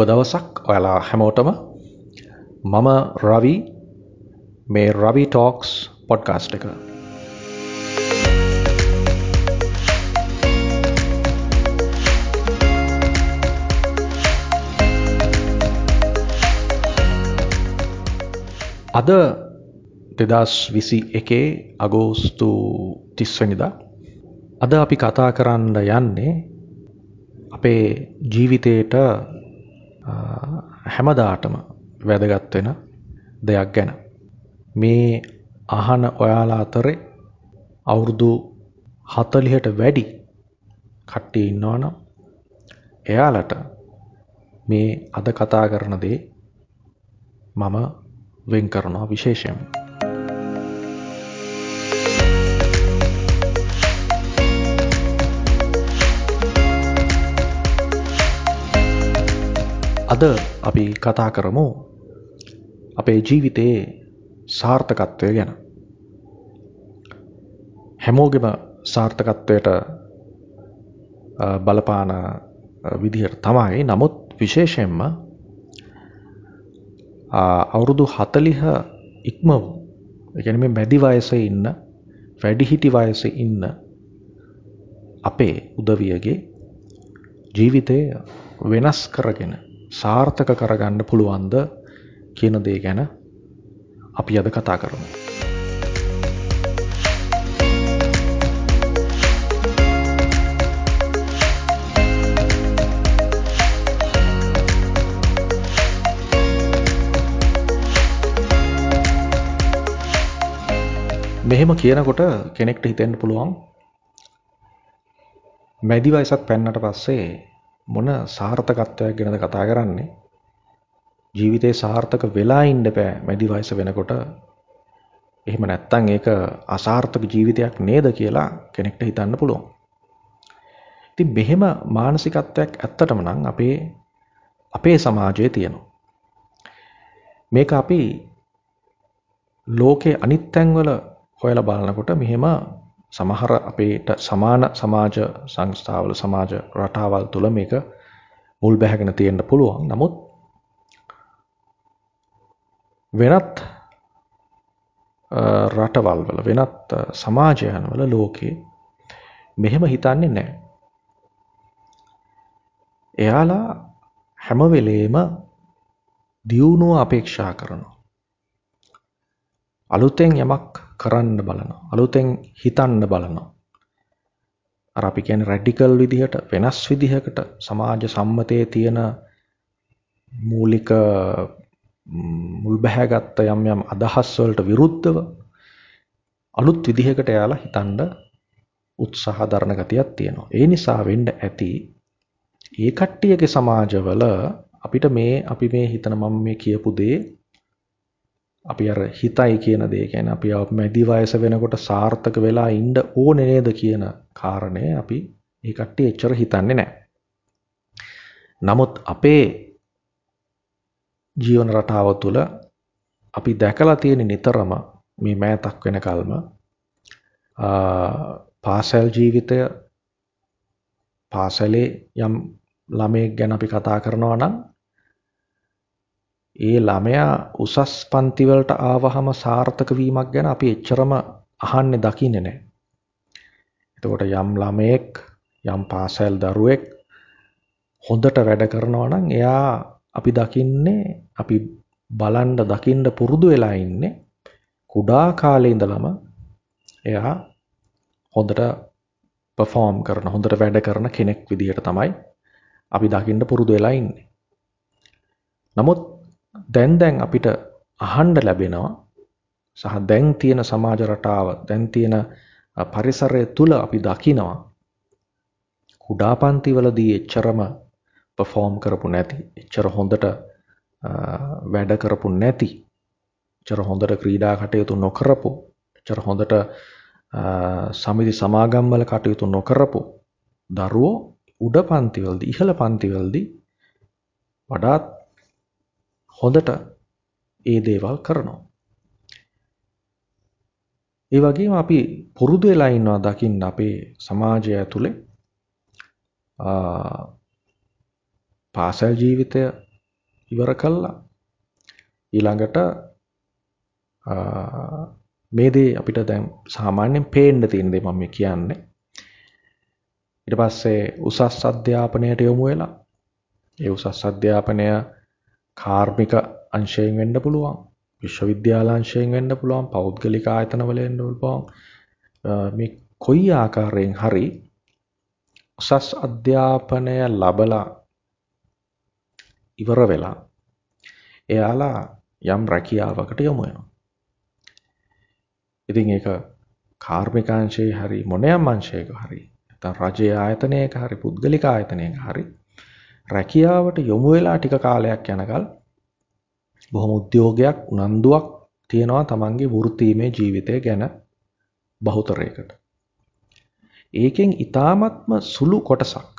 සුබ දවසක් ඔයාලා හැමෝටම. මම රවි මේ රවි ටෝක්ස් පොඩ්කාස්ට් එක. අද දෙදස් විසි එකේ අගෝස්තු තිස්වනිදා අද අපි කතා කරන්න යන්නේ අපේ ජීවිතයට හැමදාටම වැදගත් වෙන දෙයක් ගැන. මේ අහන ඔයාලා අතරේ අවුරුදු 40ට වැඩි කට්ටිය ඉන්නවනම් එයාලට මේ අද කතා කරන දේ මම වෙන් කරනවා විශේෂයෙන්. අද අපි කතා කරමු අපේ ජීවිතයේ සාර්ථකත්වය ගැන. හැමෝගෙම සාර්ථකත්වයට බලපාන විදිහට තමයි නමුත් විශේෂයෙන්ම අවුරුදු හතලිහ ඉක්ම වූ එකන මේ මැදි වයසේ ඉන්න වැඩිහිටි වයසේ ඉන්න අපේ උදවියගේ ජීවිතය වෙනස් කරගෙන සාර්ථක කරගන්න පුළුවන්ද කියන දේ ගැන අපි අද කතා කරමු. මෙහෙම කියනකොට කෙනෙක්ට හිතෙන්න පුළුවන් මැදි වයසක් පැන්නට පස්සේ මොන සාර්ථකත්වයක් ගැනද කතා කරන්නේ ජීවිතේ සාර්ථක වෙලා ඉන්න බෑ මැදි වයස වෙනකොට එහෙම නැත්තම් ඒක අසාර්ථක ජීවිතයක් නේද කියලා කෙනෙක්ට හිතන්න පුළුවන්. ඉතින් මෙහෙම මානසිකත්වයක් ඇත්තටම නම් අපේ අපේ සමාජයේ තියෙනවා. මේක අපි ලෝකේ අනිත් තැන්වල හොයලා බලනකොට මෙහෙම සමහර අපේට සමාන සමාජ සංස්ථාවල සමාජ රටාවල් තුළ මේක මුල් බැහැගෙන තියෙන්න පුළුවන්. නමුත් වෙනත් රටවල් වල වෙනත් සමාජයන් වල ලෝකේ මෙහෙම හිතන්නේ නැහැ. එයාලා හැම වෙලේම දියුණුව අපේක්ෂා කරනවා. අලුතෙන් යමක් කරන්න බලනවා. අලුතෙන් හිතන්න බලනවා. අර අපි කියන්නේ රැඩිකල් විදිහට වෙනස් විදිහකට සමාජ සම්මතයේ තියෙන මූලික මුල් බැහැගත්ත යම් යම් අදහස් වලට විරුද්ධව අලුත් විදිහකට එයාලා හිතන්න උත්සාහ දරන ගතියක් තියෙනවා. ඒ නිසා වෙන්න ඇති ඒ කට්ටියගේ සමාජවල අපිට මේ අපි මේ හිතන මම මේ කියපු දේ අපි අර හිතයි කියන දේ කියන්නේ අපි මැදි වයස වෙනකොට සාර්ථක වෙලා ඉන්න ඕනේ නේද කියන කාරණය අපි ඒ කට්ටිය එච්චර හිතන්නේ නැහැ. නමුත් අපේ ජීවන රටාව තුළ අපි දැකලා තියෙන නිතරම මේ මෑතක් වෙනකල්ම පාසල් ජීවිතය පාසලේ යම් ළමයෙක් ගැන අපි කතා කරනවා නම් ඒ ළමයා උසස් පන්ති වලට ආවහම සාර්ථක වීමක් ගැන අපි එච්චරම අහන්නේ දකින්නේ නැහැ. එතකොට යම් ළමයෙක් යම් පාසල් දරුවෙක් හොඳට වැඩ කරනවා නම් එයා අපි දකින්නේ අපි බලන්න දකින්න පුරුදු වෙලා ඉන්නේ කුඩා කාලේ ඉඳලම එයා හොඳට පර්ෆෝම් කරන හොඳට වැඩ කරන කෙනෙක් විදිහට තමයි අපි දකින්න පුරුදු වෙලා ඉන්නේ. නමුත් දැන් දැන් අපිට අහන්න ලැබෙනවා. සහ දැන් තියෙන සමාජ රටාව දැන් තියෙන පරිසරය තුල අපි දකිනවා. කුඩා පන්තිවලදී එච්චරම පර්ෆෝම් කරපු නැති එච්චර හොඳට වැඩ කරපු නැති එච්චර හොඳට ක්‍රීඩා කටයුතු නොකරපු එච්චර හොඳට සමිති සමාගම්වල කටයුතු නොකරපු දරුවෝ උඩ පන්තිවලදී ඉහළ පන්තිවලදී වඩාත් හොඳට ඒ දේවල් කරනවා. ඒ වගේම අපි පුරුදු වෙලා ඉන්නවා දකින්න අපේ සමාජය ඇතුලේ පාසල් ජීවිතය ඉවර කළා. ඊළඟට මේ දේ අපිට දැන් සාමාන්‍යයෙන් පේන්න තියෙන දේ මම කියන්නේ. ඊට පස්සේ උසස් අධ්‍යාපනයට යොමු වෙලා ඒ උසස් අධ්‍යාපනය කාර්මික අංශයෙන් වෙන්න පුළුවන්. විශ්වවිද්‍යාල අංශයෙන් වෙන්න පුළුවන්. පෞද්ගලික ආයතන වල වෙන්න පුළුවන්. මේ කොයි ආකාරයෙන් හරි උසස් අධ්‍යාපනය ලබලා ඉවර වෙලා එයාලා යම් රැකියාවකට යොමු වෙනවා. ඉතින් ඒක කාර්මිකාංශයේ හරි මොනෑම අංශයක හරි නැත්නම් රජයේ ආයතනයක හරි පුද්ගලික ආයතනයක හරි රැකියාවට යොමු වෙලා ටික කාලයක් යනකල් බොහොම උද්‍යෝගයක් උනන්දුවක් තියෙනවා තමන්ගේ වෘත්තීමේ ජීවිතය ගැන බහුතරයකට. ඒකෙන් ඊ타මත්ම සුළු කොටසක්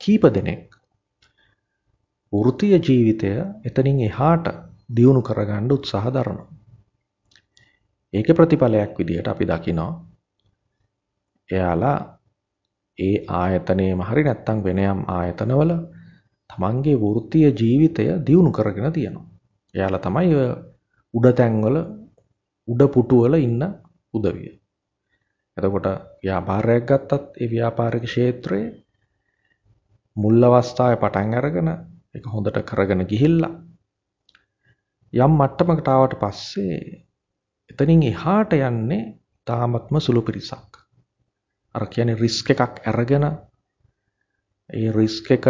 කීප දෙනෙක් වෘත්තීය ජීවිතය එතනින් එහාට දියුණු කරගන්න උත්සාහ දරනවා. ඒකේ ප්‍රතිඵලයක් විදිහට අපි දකිනවා එයාලා ඒ ආයතනයේම හරි නැත්තම් වෙන යම් ආයතනවල තමන්ගේ වෘත්තීය ජීවිතය දියුණු කරගෙන තියෙනවා. එයාලා තමයි උඩ තැන්වල උඩ පුටුවල ඉන්න උදවිය. එතකොට ව්‍යාපාරයක් ගත්තත් ඒ ව්‍යාපාරික ක්ෂේත්‍රයේ මුල් අවස්ථාවේ පටන් අරගෙන ඒක හොඳට කරගෙන ගිහිල්ලා යම් මට්ටමකට ආවට පස්සේ එතනින් එහාට යන්නේ තාමත්ම සුළු පිරිසක්. අර කියන්නේ රිස්ක් එකක් අරගෙන ඒ රිස්ක් එක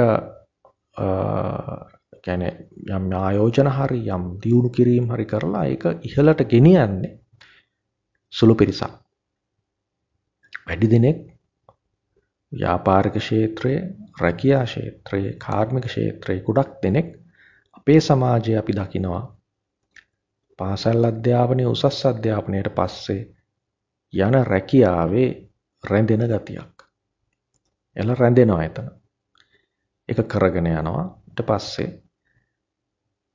කියන්නේ යම් ආයෝජන හරි යම් දියුණු කිරීම හරි කරලා ඒක ඉහළට ගෙනියන්නේ සුළු පිරිසක්. වැඩි දෙනෙක් ව්‍යාපාරික ක්ෂේත්‍රයේ, රැකියා ක්ෂේත්‍රයේ, කාර්මික ක්ෂේත්‍රයේ ගොඩක් දෙනෙක් අපේ සමාජයේ අපි දකිනවා පාසල් අධ්‍යාපනයේ උසස් අධ්‍යාපනයට පස්සේ යන රැකියාවේ රැඳෙන ගතියක්. එල රැඳෙනවා එතන. ඒක කරගෙන යනවා. ඊට පස්සේ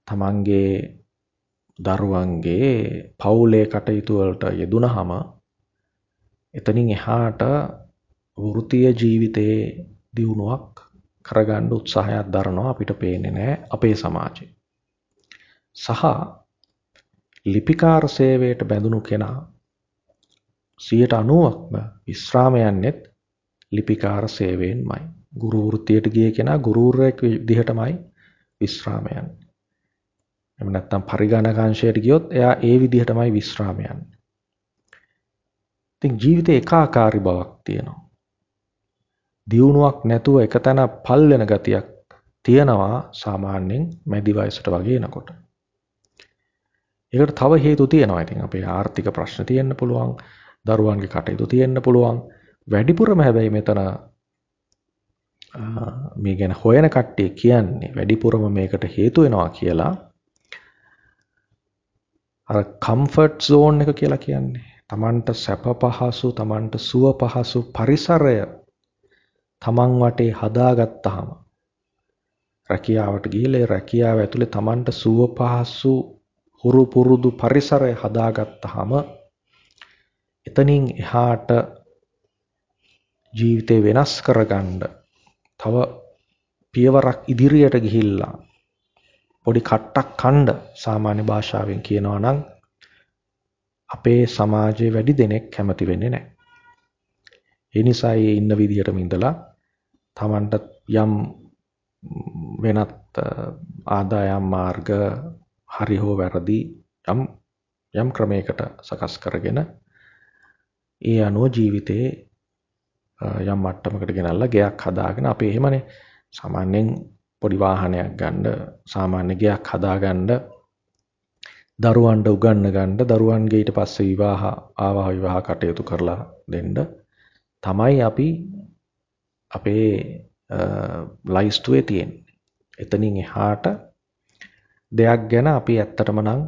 තමන්ගේ දරුවන්ගේ පවුලේ කටයුතු වලට යෙදුනහම එතනින් එහාට වෘත්තීය ජීවිතයේ දියුණුවක් කරගන්න උත්සාහයක් දරනවා අපිට පේන්නේ නැහැ අපේ සමාජයේ. සහ ලිපිකාර සේවයට බැඳුණු කෙනා 90%ක්ම විශ්‍රාම යන්නේත් ලිපිකාර සේවයෙන්මයි. ගුරු වෘත්තියට ගිය කෙනා ගුරුවරයෙක් විදිහටමයි විශ්‍රාම යන්නේ. එහෙම නැත්නම් පරිගණක අංශයට ගියොත් එයා ඒ විදිහටමයි විශ්‍රාම යන්නේ. ඉතින් ජීවිතේ ඒකාකාරී බවක් තියෙනවා. දියුණුවක් නැතුව එකතැන පල් වෙන ගතියක් තියෙනවා සාමාන්‍යයෙන් මැදි වයසට වගේ එනකොට. ඒකට තව හේතු තියෙනවා. ඉතින් අපේ ආර්ථික ප්‍රශ්න තියෙන්න පුළුවන්. දරුවන්ගේ කටයුතු තියෙන්න පුළුවන්. වැඩිපුරම හැබැයි මෙතන මේ ගැන හොයන කට්ටිය කියන්නේ වැඩිපුරම මේකට හේතු වෙනවා කියලා අර කම්ෆර්ට් සෝන් එක කියලා කියන්නේ. Tamanට සැප පහසු, Tamanට සුව පහසු පරිසරය Taman වටේ හදාගත්තාම රැකියාවට ගිහලා ඒ රැකියාව ඇතුලේ Tamanට සුව පහසු හුරු පුරුදු පරිසරය හදාගත්තාම එතනින් එහාට ජීවිතේ වෙනස් කරගන්න තව පියවරක් ඉදිරියට ගිහිල්ලා පොඩි කට්ටක් කණ්ඩ සාමාන්‍ය භාෂාවෙන් කියනවා නම් අපේ සමාජයේ වැඩි දෙනෙක් කැමති වෙන්නේ නැහැ. ඒ නිසා ඒ ඉන්න විදිහටම ඉඳලා Tamanට යම් වෙනත් ආදායම් මාර්ග හරි හෝ වැරදි යම් යම් ක්‍රමයකට සකස් කරගෙන ඒ අනුව ජීවිතේ යම් මට්ටමකට ගෙනල්ලා ගෙයක් හදාගෙන අපි එහෙමනේ සාමාන්‍යයෙන් පොඩි වාහනයක් ගන්න සාමාන්‍ය ගෙයක් හදාගන්න දරුවන්ට උගන්න ගන්න දරුවන්ගේ ඊට පස්සේ විවාහ ආවාහ විවාහ කටයුතු කරලා දෙන්න තමයි අපි අපේ ලයිස්තුවේ තියෙන්නේ. එතනින් එහාට දෙයක් ගැන අපි ඇත්තටම නම්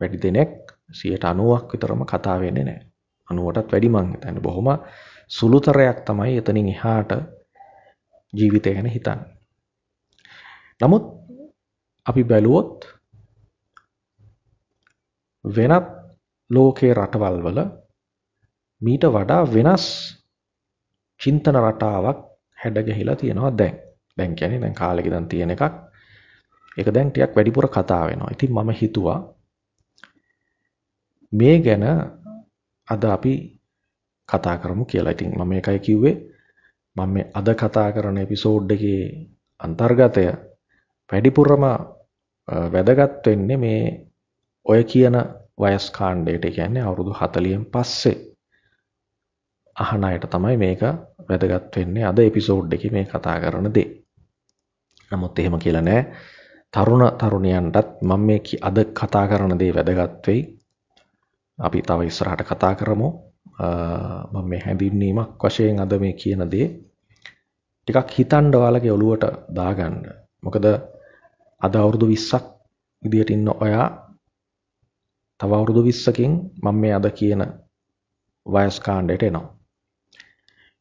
වැඩි දෙනෙක් 90ක් විතරම කතා වෙන්නේ නැහැ. 90ටත් වැඩි මං හිතන්නේ. බොහොම සුළුතරයක් තමයි එතනින් එහාට ජීවිතය ගැන හිතන්නේ. නමුත් අපි බැලුවොත් වෙනත් ලෝකයේ රටවල් වල මීට වඩා වෙනස් චින්තන රටාවක් හැඩගැහිලා තියෙනවා දැන්. දැන් කියන්නේ දැන් කාලෙක ඉඳන් තියෙන එකක්. ඒක දැන් ටිකක් වැඩිපුර කතා වෙනවා. ඉතින් මම හිතුවා මේ ගැන අද අපි කතා කරමු කියලා. ඉතින් මම මේකයි කිව්වේ මම මේ අද කතා කරන එපිසෝඩ් එකේ අන්තර්ගතය වැඩිපුරම වැදගත් වෙන්නේ මේ ඔය කියන වයස් කාණ්ඩයට කියන්නේ අවුරුදු 40න් පස්සේ අහන අයට තමයි මේක වැදගත් වෙන්නේ අද එපිසෝඩ් එකේ මේ කතා කරන දේ. නමුත් එහෙම කියලා නෑ. තරුණ තරුණියන්ටත් මම මේ අද කතා කරන දේ වැදගත් වෙයි. අපි තව ඉස්සරහට කතා කරමු. මම මේ හැඳින්වීමක් වශයෙන් අද මේ කියන දේ ටිකක් හිතන්න ඔයාලගේ ඔළුවට දාගන්න. මොකද අද අවුරුදු 20ක් විදියට ඉන්න ඔයා තව අවුරුදු 20කින් මම මේ අද කියන වයස් කාණ්ඩයට එනවා.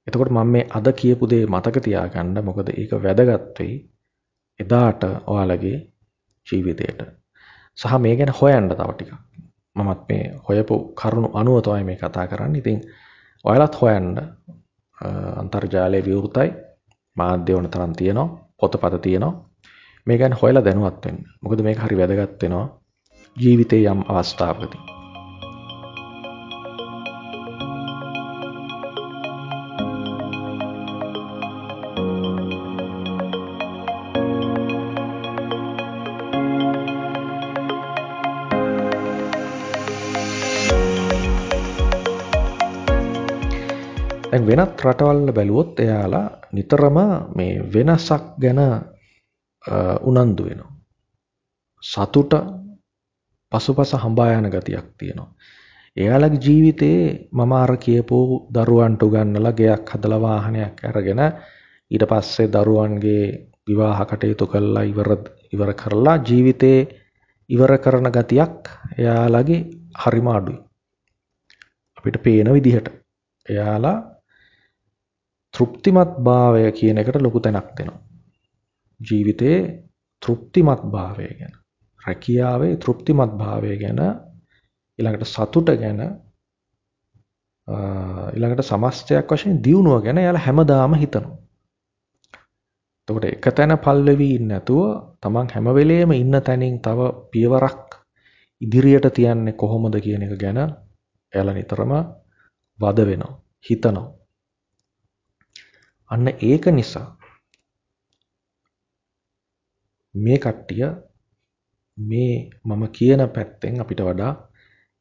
එතකොට මම මේ අද කියපු දේ මතක තියාගන්න මොකද ඒක වැදගත් වෙයි එදාට ඔයාලගේ ජීවිතයට. සහ මේ ගැන හොයන්න තව ටිකක්. මමත් මේ හොයපු කරුණු අනුව තමයි මේ කතා කරන්නේ. ඉතින් ඔයාලත් හොයන්න අන්තර්ජාලය විවෘතයි. මාධ්‍ය වුණ තරම් තියෙනවා. පොතපත තියෙනවා. මේ ගැන හොයලා දැනුවත් වෙන්න. මොකද මේක හරි වැදගත් වෙනවා ජීවිතේ යම් අවස්ථාවකදී. වෙනත් රටවල් බැලුවොත් එයාලා නිතරම මේ වෙනසක් ගැන උනන්දු වෙනවා. සතුට පසුපස හඹා යන ගතියක් තියෙනවා. එයාලගේ ජීවිතේ මම අර කියපු දරුවන්ට උගන්නලා ගෙයක් හදලා වාහනයක් අරගෙන ඊට පස්සේ දරුවන්ගේ විවාහ කටයුතු කළා ඉවර ඉවර කරලා ජීවිතේ ඉවර කරන ගතියක් එයාලගේ හරිම අඩුයි. අපිට පේන විදිහට එයාලා තෘප්තිමත් භාවය කියන එකට ලොකු තැනක් දෙනවා. ජීවිතයේ තෘප්තිමත් භාවය ගැන රැකියාවේ තෘප්තිමත් භාවය ගැන ඊළඟට සතුට ගැන ඊළඟට සමස්තයක් වශයෙන් දියුණුව ගැන එයාලා හැමදාම හිතනවා. එතකොට එක තැන පල්ලෙවි ඉන්නේ නැතුව තමන් හැම වෙලේම ඉන්න තැනින් තව පියවරක් ඉදිරියට තියන්නේ කොහොමද කියන එක ගැන එයාලා නිතරම වද වෙනවා හිතනවා. අන්න ඒක නිසා මේ කට්ටිය මේ මම කියන පැත්තෙන් අපිට වඩා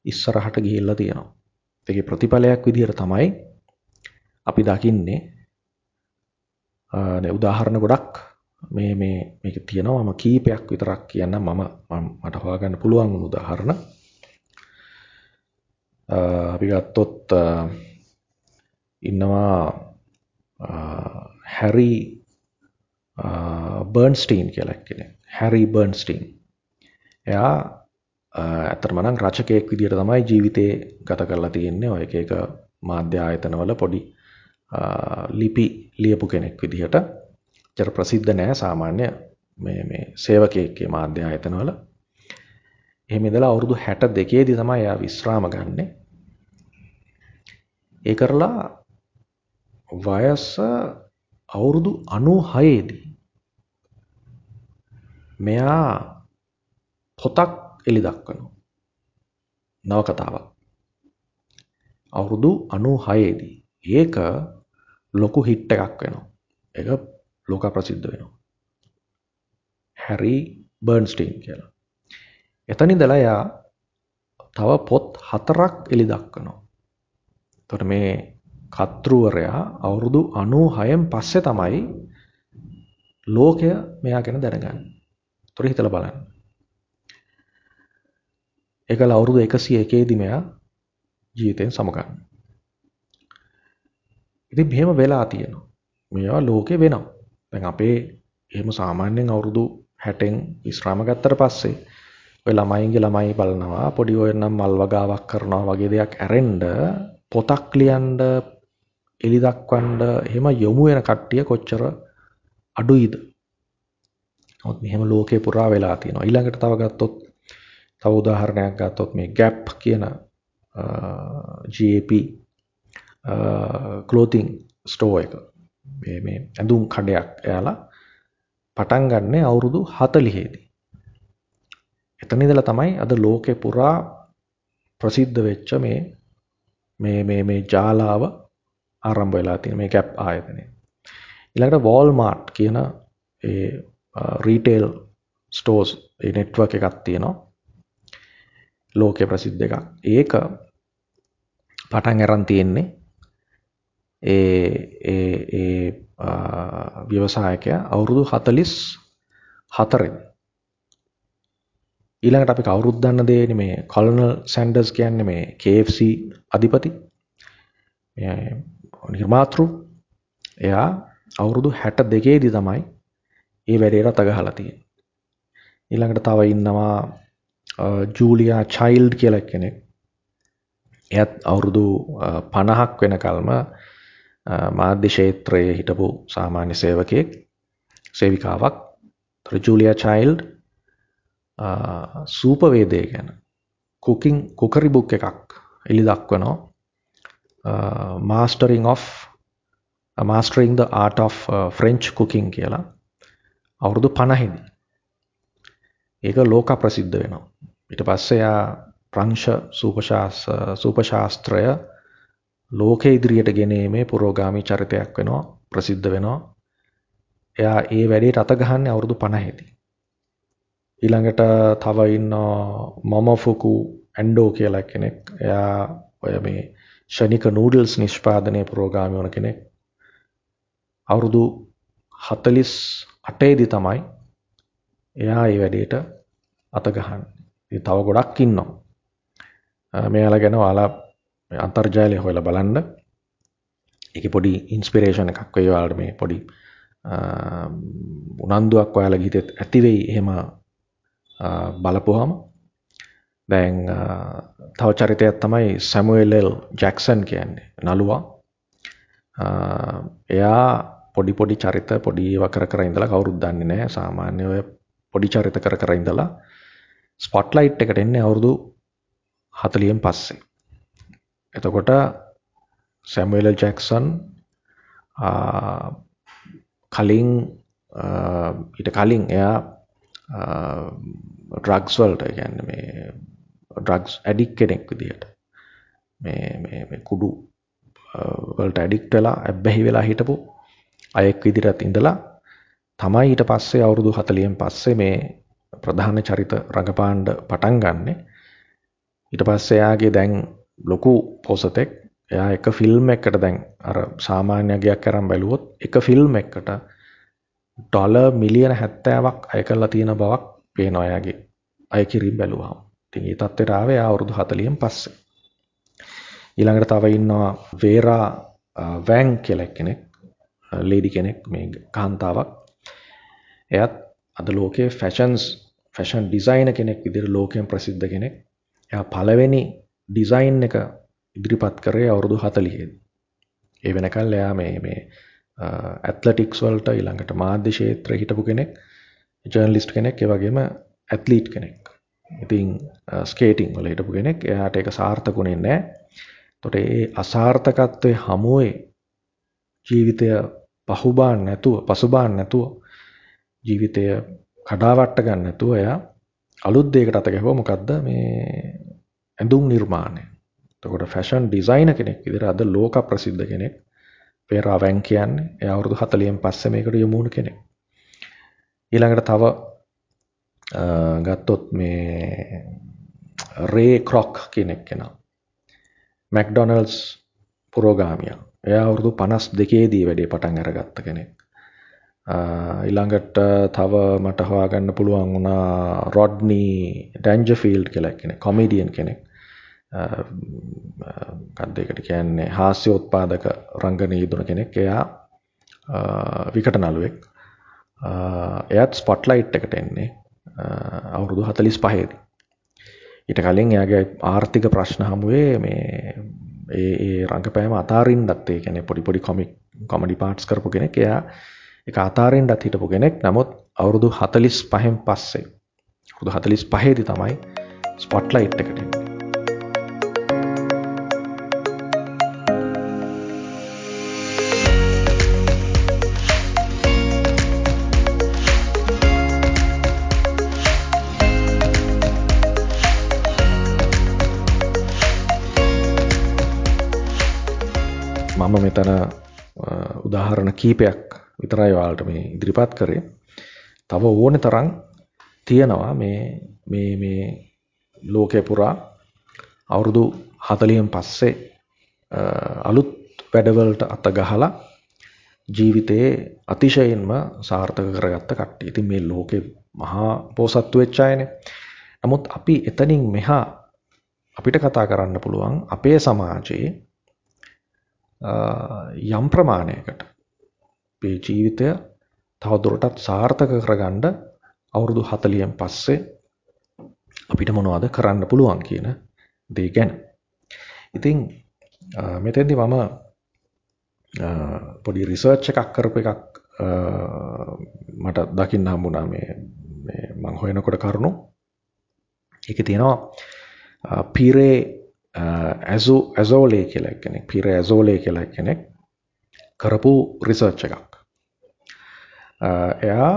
ඉස්සරහට ගිහිල්ලා තියෙනවා. ඒකේ ප්‍රතිඵලයක් විදිහට තමයි අපි දකින්නේ. නේ උදාහරණ ගොඩක් මේ මේ මේක තියෙනවා. මම කීපයක් විතරක් කියන්නම් මම මට හොයාගන්න පුළුවන් වුණු උදාහරණ. අපි ගත්තොත් ඉන්නවා Uh, හැරි බර්න්ස්ටීන් uh, කියලා කෙනෙක්. හැරි බර්න්ස්ටීන්. එයා uh, ඇත්තටම නම් රචකයෙක් විදිහට තමයි ජීවිතේ ගත කරලා තියෙන්නේ. ඔය එක එක මාධ්‍ය ආයතනවල පොඩි ලිපි ලියපු කෙනෙක් විදිහට. චර ප්‍රසිද්ධ නෑ සාමාන්‍ය මේ මේ සේවකයෙක්ගේ මාධ්‍ය ආයතනවල. එහෙම ඉඳලා අවුරුදු 62 දී තමයි එයා විශ්‍රාම ගන්නෙ. ඒ කරලා වයස අවුරුදු 96 දී මෙයා පොතක් එලි දක්වනවා. නවකතාවක්. අවුරුදු 96 දී. ඒක ලොකු හිට් එකක් වෙනවා. ඒක ලෝක ප්‍රසිද්ධ වෙනවා. හැරි බර්න්ස්ටීන් කියලා. එතන ඉඳලා එයා තව පොත් හතරක් එලි දක්වනවා. එතකොට මේ කතෘවරයා අවුරුදු 96න් පස්සේ තමයි ලෝකය මෙයා ගැන දැනගන්නේ. තොර හිතලා බලන්න. ඒකල අවුරුදු 101 දී මෙයා ජීවිතෙන් සමගන්න. ඉතින් මෙහෙම වෙලා තියෙනවා. මේවා ලෝකේ වෙනවා. දැන් අපේ එහෙම සාමාන්‍යයෙන් අවුරුදු 60න් විශ්‍රාම ගත්තට පස්සේ ඔය ළමයින්ගේ ළමයි බලනවා පොඩි ඔය නම් මල් වගාවක් කරනවා වගේ දෙයක් ඇරෙන්න පොතක් ලියන්න එලි දක්වන්න එහෙම යොමු වෙන කට්ටිය කොච්චර අඩුයිද නමුත් මෙහෙම ලෝකේ පුරා වෙලා තියෙනවා. ඊළඟට තව ගත්තොත් තව උදාහරණයක් ගත්තොත් මේ Gap කියන GAP clothing store එක. මේ මේ ඇඳුම් කඩයක් එයාලා පටන් ගන්නේ අවුරුදු 40 දී. එතන ඉඳලා තමයි අද ලෝකේ පුරා ප්‍රසිද්ධ වෙච්ච මේ මේ මේ මේ ජාලාව ආරම්භ වෙලා තියෙන මේ ගැප් ආයතනය. ඊළඟට වෝල්මාර්ට් කියන ඒ රීටේල් ස්ටෝර්ස් ඒ නෙට්වර්ක් එකක් තියෙනවා. ලෝකේ ප්‍රසිද්ධ එකක්. ඒක පටන් අරන් තියෙන්නේ ඒ ඒ ඒ ව්‍යවසායකයා අවුරුදු 44 ඊළඟට අපි කවුරුත් දන්න දේනේ මේ කොලනල් සැන්ඩර්ස් කියන්නේ මේ KFC අධිපති නිර්මාතෘ එයා අවුරුදු 62 දී තමයි ඒ වැඩේට අත ගහලා තියෙන්නේ. ඊළඟට තව ඉන්නවා ජූලියා චයිල්ඩ් කියලා කෙනෙක්. එයත් අවුරුදු 50ක් වෙනකල්ම මාධ්‍ය ක්ෂේත්‍රයේ හිටපු සාමාන්‍ය සේවකයෙක් සේවිකාවක්. තොර ජූලියා චයිල්ඩ් සූපවේදය ගැන කුකින් කුකරි බුක් එකක් එලි දක්වනවා Uh, mastering of mastering the art of uh, French cooking කියලා අවුරුදු 50 ඒක ලෝක ප්‍රසිද්ධ වෙනවා. ඊට පස්සේ යා ප්‍රංශ සූපශාස්ත්‍රය ලෝකෙ ඉදිරියට ගෙනීමේ පුරෝගාමී චරිතයක් වෙනවා ප්‍රසිද්ධ වෙනවා. එයා ඒ වැඩේට අත ගහන්නේ අවුරුදු 50දී ඊළඟට තව ඉන්නවා මොමොෆුකු ඇන්ඩෝ කියලා කෙනෙක්. එයා ඔය මේ ෂණික නූඩල්ස් නිෂ්පාදනය පුරෝගාමී වන කෙනෙක් අවුරුදු 48 දී තමයි එයා ඒ වැඩේට අත ගහන්නේ. ඉතින් තව ගොඩක් ඉන්නවා. මෙයාලා ගැන ඔයාලා අන්තර්ජාලය හොයලා බලන්න. ඒකේ පොඩි ඉන්ස්පිරේෂන් එකක් වෙයි ඔයාලට මේ පොඩි උනන්දුවක් ඔයාලා ගිහිතෙත් ඇති වෙයි එහෙම බලපුවාම. දැන් තව චරිතයක් තමයි සැමුවෙල් එල් ජැක්සන් කියන්නේ නළුවා. එයා පොඩි පොඩි චරිත පොඩි ඒවා කර කර ඉඳලා කවුරුත් දන්නේ නැහැ. සාමාන්‍ය ඔය පොඩි චරිත කර කර ඉඳලා ස්පොට්ලයිට් එකට එන්නේ අවුරුදු 40න් පස්සේ. එතකොට සැමුවෙල් ජැක්සන් කලින් ඊට කලින් එයා ඩ්‍රග්ස් වලට කියන්නේ මේ ඩ්‍රග්ස් ඇඩික් කෙනෙක් විදිහට මේ මේ කුඩු වලට ඇඩික්ට් වෙලා ඇබ්බැහි වෙලා හිටපු අයෙක් විදිහට ඉඳලා තමයි ඊට පස්සේ අවුරුදු 40න් පස්සේ මේ ප්‍රධාන චරිත රඟපාන්න පටන් ගන්නෙ. ඊට පස්සේ එයාගේ දැන් ලොකු පොසතෙක් එයා එක ෆිල්ම් එකකට දැන් අර සාමාන්‍ය ගයක් අරන් බැලුවොත් එක ෆිල්ම් එකකට ඩොලර් මිලියන 70ක් අය කරලා තියෙන බවක් පේනවා එයාගේ අය කිරීම බැලුවහම. ඉතින් මේ තත්ත්වයට ආවේ අවුරුදු 40න් පස්සේ. ඊළඟට තව ඉන්නවා වේරා වැන් කියලා කෙනෙක් ලේඩි කෙනෙක් මේ කාන්තාවක්. එයත් අද ලෝකයේ ෆැෂන්ස් ෆැෂන් ඩිසයිනර් කෙනෙක් විදිහට ලෝකයෙන් ප්‍රසිද්ධ කෙනෙක්. එයා පළවෙනි ඩිසයින් එක ඉදිරිපත් කරේ අවුරුදු 40 ඒ වෙනකල් එයා මේ මේ ඇත්ලටික්ස් වලට ඊළඟට මාධ්‍ය ක්ෂේත්‍රයේ හිටපු කෙනෙක් ජර්නලිස්ට් කෙනෙක් ඒ වගේම ඇත්ලීට් කෙනෙක්. ඉතින් ස්කේටිං වල හිටපු කෙනෙක්. එයාට ඒක සාර්ථකුනේ නැහැ. එතකොට ඒ අසාර්ථකත්වයේ හමුවේ ජීවිතය පහුබාන් නැතුව පසුබාන් නැතුව ජීවිතය කඩාවට්ට ගන්න නැතුව එයා අලුත් දෙයකට අත ගැහුවා මොකද්ද මේ ඇඳුම් නිර්මාණය. එතකොට ෆැෂන් ඩිසයිනර් කෙනෙක් විදිහට අද ලෝක ප්‍රසිද්ධ කෙනෙක්. පේරා වැන් කියන්නේ එයා අවුරුදු 40න් පස්සේ මේකට යොමු වුණු කෙනෙක්. ඊළඟට තව ගත්තොත් මේ රේ ක්‍රොක් කෙනෙක් කෙනා. මැක්ඩොනල්ඩ්ස් පුරෝගාමියා. එයා අවුරුදු 52 දී වැඩේ පටන් අරගත්ත කෙනෙක්. ඊළඟට තව මට හොයාගන්න පුළුවන් වුණා රොඩ්නි ඩැන්ජර්ෆීල්ඩ් කියලා කෙනෙක් කොමීඩියන් කෙනෙක්. මොකක්ද ඒකට කියන්නේ හාස්‍යෝත්පාදක රංගනයේ යෙදුන කෙනෙක්. එයා විකට නළුවෙක්. එයත් ස්පොට්ලයිට් එකට එන්නේ අවුරුදු 45 දී. ඊට කලින් එයාගේ ආර්ථික ප්‍රශ්න හමුවේ මේ ඒ ඒ රංගපෑම අතාරින්නත් ඒ කියන්නේ පොඩි පොඩි කොමික් කොමඩි පාර්ට්ස් කරපු කෙනෙක්. එයා ඒක අතාරින්නත් හිටපු කෙනෙක්. නමුත් අවුරුදු 45න් පස්සේ අවුරුදු 45 දී තමයි ස්පොට්ලයිට් එකට එන්නේ. මෙතන උදාහරණ කීපයක් විතරයි ඔයාලට මේ ඉදිරිපත් කරේ. තව ඕනේ තරම් තියෙනවා මේ මේ මේ ලෝකේ පුරා අවුරුදු 40න් පස්සේ අලුත් වැඩවලට අත ගහලා ජීවිතයේ අතිශයින්ම සාර්ථක කරගත්ත කට්ටිය. ඉතින් මේ ලෝකේ මහා පෝසත්තු වෙච්ච අයනේ. නමුත් අපි එතනින් මෙහා අපිට කතා කරන්න පුළුවන් අපේ සමාජයේ යම් ප්‍රමාණයකට අපේ ජීවිතය තවදුරටත් සාර්ථක කරගන්න අවුරුදු 40න් පස්සේ අපිට මොනවද කරන්න පුළුවන් කියන දේ ගැන. ඉතින් මෙතෙන්දි මම පොඩි රිසර්ච් එකක් කරපු එකක් මට දකින්න හම්බුණා මේ මේ මම හොයනකොට කරුණු. ඒකේ තියෙනවා පීරේ Uh, ඇසෝ ඇසෝලේ කියලා කෙනෙක් පීරේ ඇසෝලේ කියලා කෙනෙක් කරපු රිසර්ච් එකක්. Uh, එයා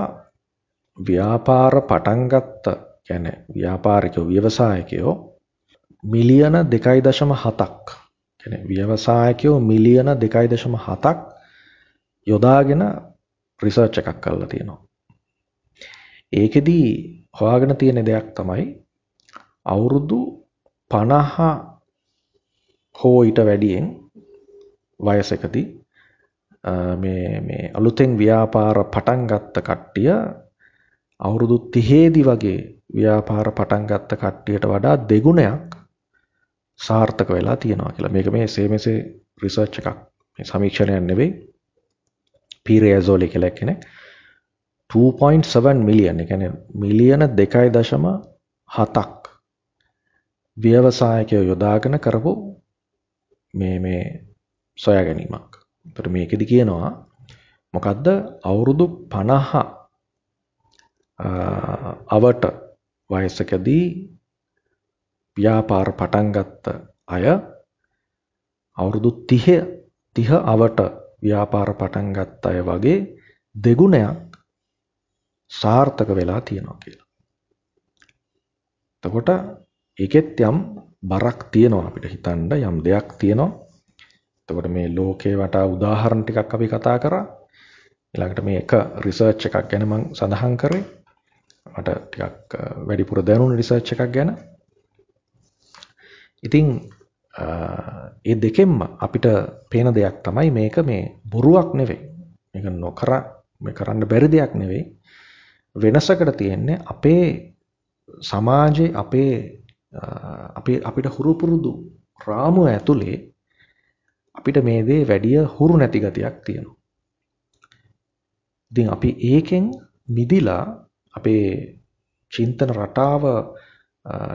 ව්‍යාපාර පටන් ගත්ත කියන්නේ ව්‍යාපාරිකයෝ ව්‍යවසායකයෝ මිලියන 2.7ක් කියන්නේ ව්‍යවසායකයෝ මිලියන 2.7ක් යොදාගෙන රිසර්ච් එකක් කරලා තියෙනවා. ඒකෙදි හොයාගෙන තියෙන දෙයක් තමයි අවුරුදු 50 හෝ ඊට වැඩියෙන් වයසකදී මේ මේ අලුතෙන් ව්‍යාපාර පටන් ගත්ත කට්ටිය අවුරුදු 30 වගේ ව්‍යාපාර පටන් ගත්ත කට්ටියට වඩා දෙගුණයක් සාර්ථක වෙලා තියෙනවා කියලා. මේක මේ සේමසේ රිසර්ච් එකක්. මේ සමීක්ෂණයක් නෙවෙයි. පීරේසෝලි කියලා කෙනෙක් 2.7 මිලියන්, ඒ කියන්නේ මිලියන 2.7ක් ව්‍යවසායකයෝ යොදාගෙන කරපු මේ මේ සොයා ගැනීමක්. එතකොට මේකෙදි කියනවා මොකද්ද අවුරුදු 50 අවට වයසකදී ව්‍යාපාර පටන් ගත්ත අය අවුරුදු 30 30 අවට ව්‍යාපාර පටන් ගත්ත අය වගේ දෙගුණයක් සාර්ථක වෙලා තියෙනවා කියලා. එතකොට ඒකෙත් යම් බරක් තියෙනවා අපිට හිතන්න යම් දෙයක් තියෙනවා. එතකොට මේ ලෝකේ වටා උදාහරණ ටිකක් අපි කතා කරා. ඊළඟට මේ එක රිසර්ච් එකක් ගැන මම සඳහන් කරේ. මට ටිකක් වැඩිපුර දැනුණ රිසර්ච් එකක් ගැන. ඉතින් ඒ දෙකෙන්ම අපිට පේන දෙයක් තමයි මේක මේ බොරුවක් නෙවෙයි. මේක නොකර මේ කරන්න බැරි දෙයක් නෙවෙයි. වෙනසකට තියෙන්නේ අපේ සමාජයේ අපේ අපේ අපිට හුරු පුරුදු රාමුව ඇතුලේ අපිට මේ දේ වැඩිය හුරු නැති ගතියක් තියෙනවා. ඉතින් අපි ඒකෙන් මිදිලා අපේ චින්තන රටාව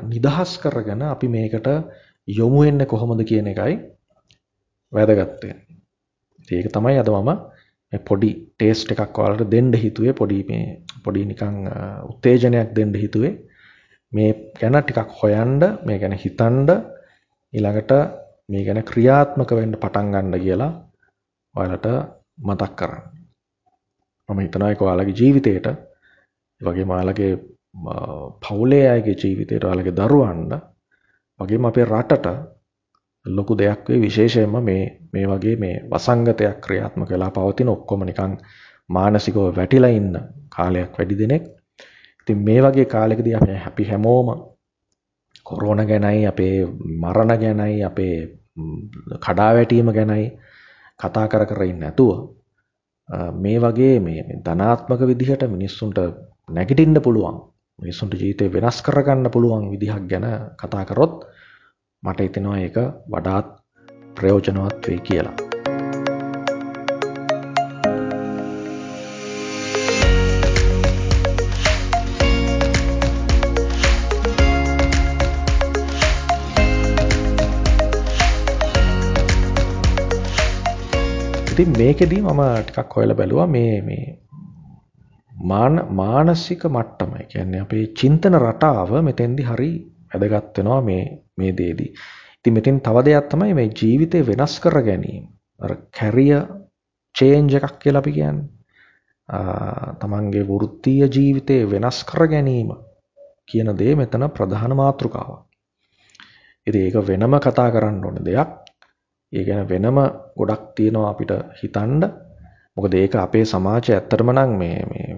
නිදහස් කරගෙන අපි මේකට යොමු වෙන්නේ කොහොමද කියන එකයි වැදගත් ඒක තමයි අද මම මේ පොඩි ටේස්ට් එකක් ඔයාලට දෙන්න හිතුවේ පොඩි මේ පොඩි නිකන් උත්තේජනයක් දෙන්න හිතුවේ මේ ගැන ටිකක් හොයන්න මේ ගැන හිතන්න ඊළඟට මේ ගැන ක්‍රියාත්මක වෙන්න පටන් ගන්න කියලා ඔයාලට මතක් කරන්න. මම හිතනවා ඒක ඔයාලගේ ජීවිතේට ඒ වගේම ඔයාලගේ පවුලේ අයගේ ජීවිතේට ඔයාලගේ දරුවන්ට වගේම අපේ රටට ලොකු දෙයක් වෙයි විශේෂයෙන්ම මේ මේ වගේ මේ වසංගතයක් ක්‍රියාත්මක වෙලා පවතින ඔක්කොම නිකන් මානසිකව වැටිලා ඉන්න කාලයක් වැඩි දිනෙක. ඉතින් මේ වගේ කාලෙකදී අපි හැමෝම කොරෝන ගැනයි අපේ මරණ ගැනයි අපේ කඩාවැටීම ගැනයි කතා කර කර ඉන්නේ නැතුව මේ වගේ මේ ධනාත්මක විදිහට මිනිස්සුන්ට නැගිටින්න පුළුවන් මිනිස්සුන්ට ජීවිතේ වෙනස් කරගන්න පුළුවන් විදිහක් ගැන කතා කරොත් මට හිතෙනවා ඒක වඩාත් ප්‍රයෝජනවත් වෙයි කියලා. ඉතින් මේකෙදී මම ටිකක් හොයලා බැලුවා මේ මේ මානසික මට්ටම. ඒ කියන්නේ අපේ චින්තන රටාව මෙතෙන්දි හරි වැදගත් වෙනවා මේ මේ දේදී. ඉතින් මෙතෙන් තව දෙයක් තමයි මේ ජීවිතේ වෙනස් කර ගැනීම. අර කැරියර් චේන්ජ් එකක් කියලා අපි කියන්නේ. තමන්ගේ වෘත්තීය ජීවිතේ වෙනස් කර ගැනීම කියන දේ මෙතන ප්‍රධාන මාතෘකාවක්. ඉතින් ඒක වෙනම කතා කරන්න ඕන දෙයක්. ඒ ගැන වෙනම ගොඩක් තියෙනවා අපිට හිතන්න. මොකද ඒක අපේ සමාජය ඇත්තටම නම් මේ මේ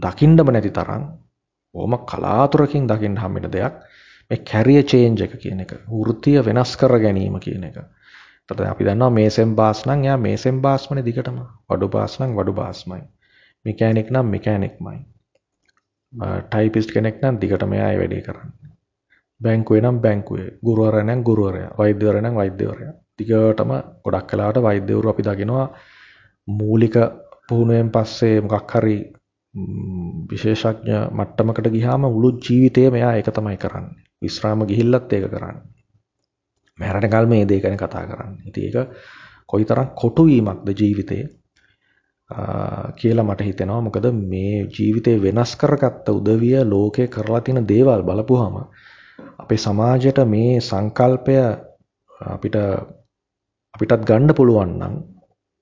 දකින්නම නැති තරම් ඕම කලාතුරකින් දකින්න හම්බෙන දෙයක්. මේ කැරියර් චේන්ජ් එක කියන එක. වෘත්තිය වෙනස් කර ගැනීම කියන එක. එතකොට අපි දන්නවා මේසෙන් බාස් නම් එයා මේසෙන් බාස්මනේ දිගටම. වඩු බාස් නම් වඩු බාස්මයි. මෙකැනික් නම් මෙකැනික්මයි. ටයිපිස්ට් කෙනෙක් නම් දිගටම එයා ඒ වැඩේ කරන්නේ. බැංකුවේ නම් බැංකුවේ, ගුරුවරයා නම් ගුරුවරයා, වෛද්‍යවරයා නම් වෛද්‍යවරයා. දිගටම ගොඩක් වෙලාවට වෛද්‍යවරු අපි දකිනවා මූලික පුහුණුවෙන් පස්සේ මොකක් හරි විශේෂඥ මට්ටමකට ගියාම මුළු ජීවිතේම එයා ඒක තමයි කරන්නේ. විශ්‍රාම ගිහිල්ලත් ඒක කරන්නේ. මැරෙනකල් මේ දේ ගැන කතා කරන්නේ. ඉතින් ඒක කොයිතරම් කොටු වීමක්ද ජීවිතේ කියලා මට හිතෙනවා. මොකද මේ ජීවිතේ වෙනස් කරගත්ත උදවිය ලෝකේ කරලා තියෙන දේවල් බලපුවාම අපේ සමාජයට මේ සංකල්පය අපිට අපිටත් ගන්න පුළුවන් නම්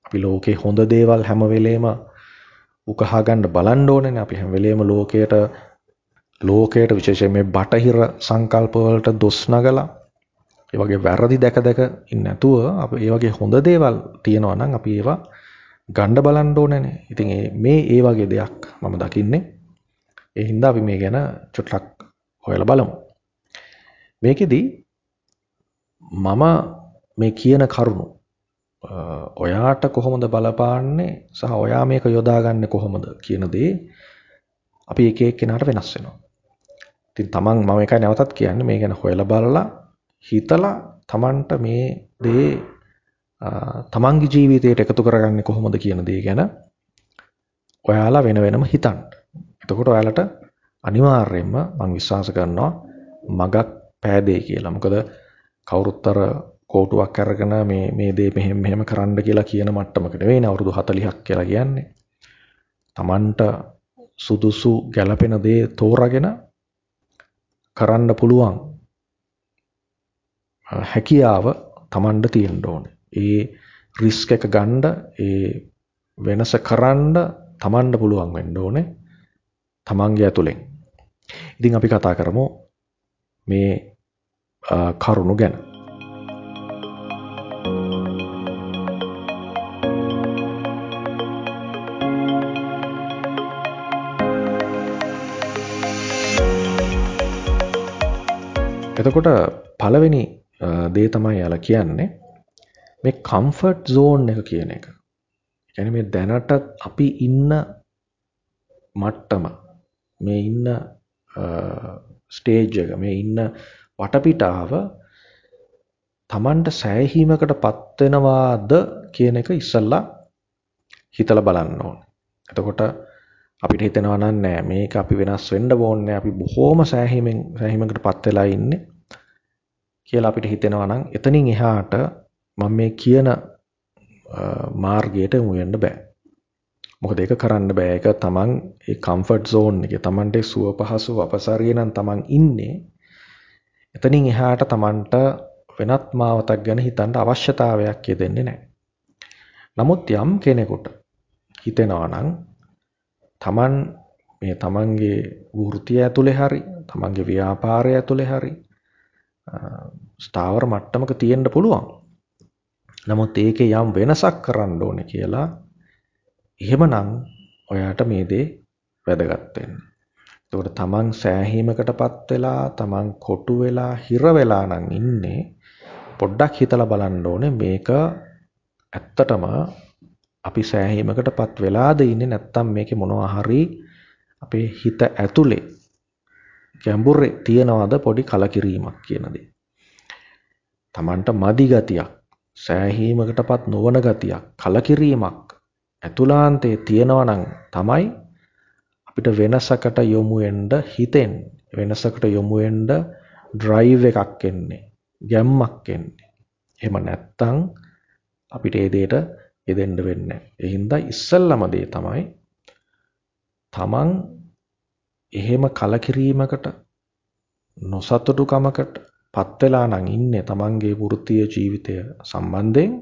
අපි ලෝකේ හොඳ දේවල් හැම වෙලේම උකහා ගන්න බලන්න ඕනේනේ. අපි හැම වෙලේම ලෝකයට ලෝකයට විශේෂයෙන් මේ බටහිර සංකල්ප වලට දොස් නගලා ඒ වගේ වැරදි දැක දැක ඉන්නේ නැතුව අපි ඒ වගේ හොඳ දේවල් තියෙනවා නම් අපි ඒවා ගන්න බලන්න ඕනේනේ. ඉතින් මේ ඒ වගේ දෙයක් මම දකින්නේ. ඒ හින්දා අපි මේ ගැන චුට්ටක් හොයලා බලමු. මේකෙදි මම මේ කියන කරුණු ඔයාට කොහොමද බලපාන්නේ සහ ඔයා මේක යොදාගන්නේ කොහොමද කියන දේ අපි එක එක්කෙනාට වෙනස් වෙනවා. ඉතින් තමන් මම එකයි නැවතත් කියන්නේ මේ ගැන හොයලා බලලා හිතලා තමන්ට මේ දේ තමන්ගේ ජීවිතයට එකතු කරගන්නේ කොහොමද කියන දේ ගැන ඔයාලා වෙන වෙනම හිතන්න. එතකොට ඔයාලට අනිවාර්යයෙන්ම මම විශ්වාස කරනවා මගක් පෑදේ කියලා. මොකද කවුරුත් අර කෝටුවක් අරගෙන මේ මේ දේ මෙහෙම මෙහෙම කරන්න කියලා කියන මට්ටමකට නෙවෙයි අවුරුදු 40ක් කියලා කියන්නේ. Tamanට සුදුසු ගැළපෙන දේ තෝරාගෙන කරන්න පුළුවන් හැකියාව Tamanට තියෙන්න ඕනේ. ඒ රිස්ක් එක ගන්න ඒ වෙනස කරන්න Tamanට පුළුවන් වෙන්න ඕනේ. Tamanගේ ඇතුලෙන්. ඉතින් අපි කතා කරමු මේ කරුණු ගැන. එතකොට පළවෙනි දේ තමයි යාලා කියන්නේ මේ කම්ෆර්ට් සෝන් එක කියන එක. يعني මේ දැනට අපි ඉන්න මට්ටම මේ ඉන්න ස්ටේජ් එක මේ ඉන්න වටපිටාව Tamanට සෑහීමකට පත් වෙනවාද කියන එක ඉස්සල්ලා හිතලා බලන්න ඕනේ. එතකොට අපිට හිතෙනවා නම් නෑ මේක අපි වෙනස් වෙන්න ඕනේ අපි බොහොම සෑහීමෙන් සෑහීමකට පත් වෙලා ඉන්නේ කියලා අපිට හිතෙනවා නම් එතනින් එහාට මම මේ කියන මාර්ගයට යමු වෙන්න බෑ. මොකද ඒක කරන්න බෑ. ඒක තමන් ඒ කම්ෆර්ට් සෝන් එකේ තමන්ට සුව පහසු අපසරිය නම් තමන් ඉන්නේ. එතනින් එහාට තමන්ට වෙනත් මාවතක් ගැන හිතන්න අවශ්‍යතාවයක් යෙදෙන්නේ නැහැ. නමුත් යම් කෙනෙකුට හිතෙනවා නම් තමන් මේ තමන්ගේ වෘත්තිය ඇතුලේ හරි තමන්ගේ ව්‍යාපාරය ඇතුලේ හරි ස්ථාවර මට්ටමක තියෙන්න පුළුවන්. නමුත් ඒකේ යම් වෙනසක් කරන්න ඕනේ කියලා එහෙමනම් ඔයාට මේ දේ වැදගත් වෙන්නේ. එතකොට තමන් සෑහීමකටපත් වෙලා තමන් කොටු වෙලා හිර වෙලා නම් ඉන්නේ පොඩ්ඩක් හිතලා බලන්න ඕනේ මේක ඇත්තටම අපි සෑහීමකටපත් වෙලාද ඉන්නේ නැත්නම් මේකේ මොනවා හරි අපේ හිත ඇතුලේ ගැඹුරේ තියනවාද පොඩි කලකිරීමක් කියන දේ. Tamanට මදි ගතියක්, සෑහීමකටපත් නොවන ගතියක්, කලකිරීමක් ඇතුලාන්තයේ තියනවා නම් තමයි අපිට වෙනසකට යොමු වෙන්න හිතෙන් වෙනසකට යොමු වෙන්න ඩ්‍රයිව් එකක් එන්නේ. ගැම්මක් එන්නේ. එහෙම නැත්තම් අපිට ඒ දෙයට යෙදෙන්න වෙන්නේ නැහැ. ඒ හින්දා ඉස්සල්ලාම දේ තමයි තමන් එහෙම කලකිරීමකට නොසතුටුකමකට පත් වෙලා නම් ඉන්නේ තමන්ගේ වෘත්තීය ජීවිතය සම්බන්ධයෙන්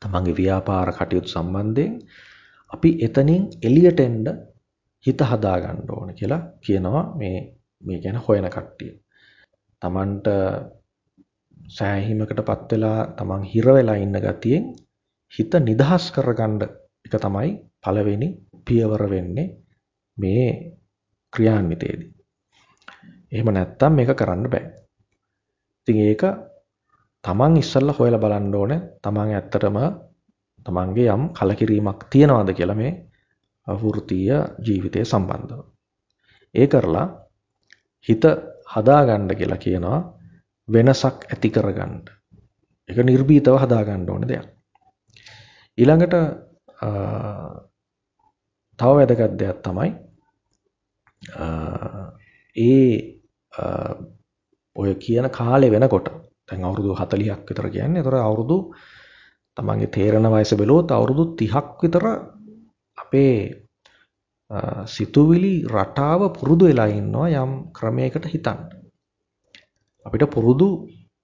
තමන්ගේ ව්‍යාපාර කටයුතු සම්බන්ධයෙන්. අපි එතනින් එළියට එන්න හිත හදා ගන්න ඕන කියලා කියනවා මේ මේ ගැන හොයන කට්ටිය. තමන්ට සෑහීමකටපත් වෙලා තමන් හිර වෙලා ඉන්න ගතියෙන් හිත නිදහස් කරගන්න එක තමයි පළවෙනි පියවර වෙන්නේ මේ ක්‍රියාන්විතයේදී. එහෙම නැත්තම් මේක කරන්න බෑ. ඉතින් ඒක තමන් ඉස්සල්ලා හොයලා බලන්න ඕනේ තමන් ඇත්තටම තමන්ගේ යම් කලකිරීමක් තියනවාද කියලා මේ වෘත්තීය ජීවිතය සම්බන්ධව. ඒ කරලා හිත හදාගන්න කියලා කියනවා වෙනසක් ඇති කරගන්න. ඒක නිර්භීතව හදාගන්න ඕන දෙයක්. ඊළඟට තව වැදගත් දෙයක් තමයි ඒ ඔය කියන කාලේ වෙනකොට දැන් අවුරුදු 40ක් විතර කියන්නේ. ඒතර අවුරුදු තමන්ගේ තේරෙන වයස බැලුවොත් අවුරුදු 30ක් විතර අපේ සිතුවිලි රටාව පුරුදු වෙලා ඉන්නවා යම් ක්‍රමයකට හිතන්න. අපිට පුරුදු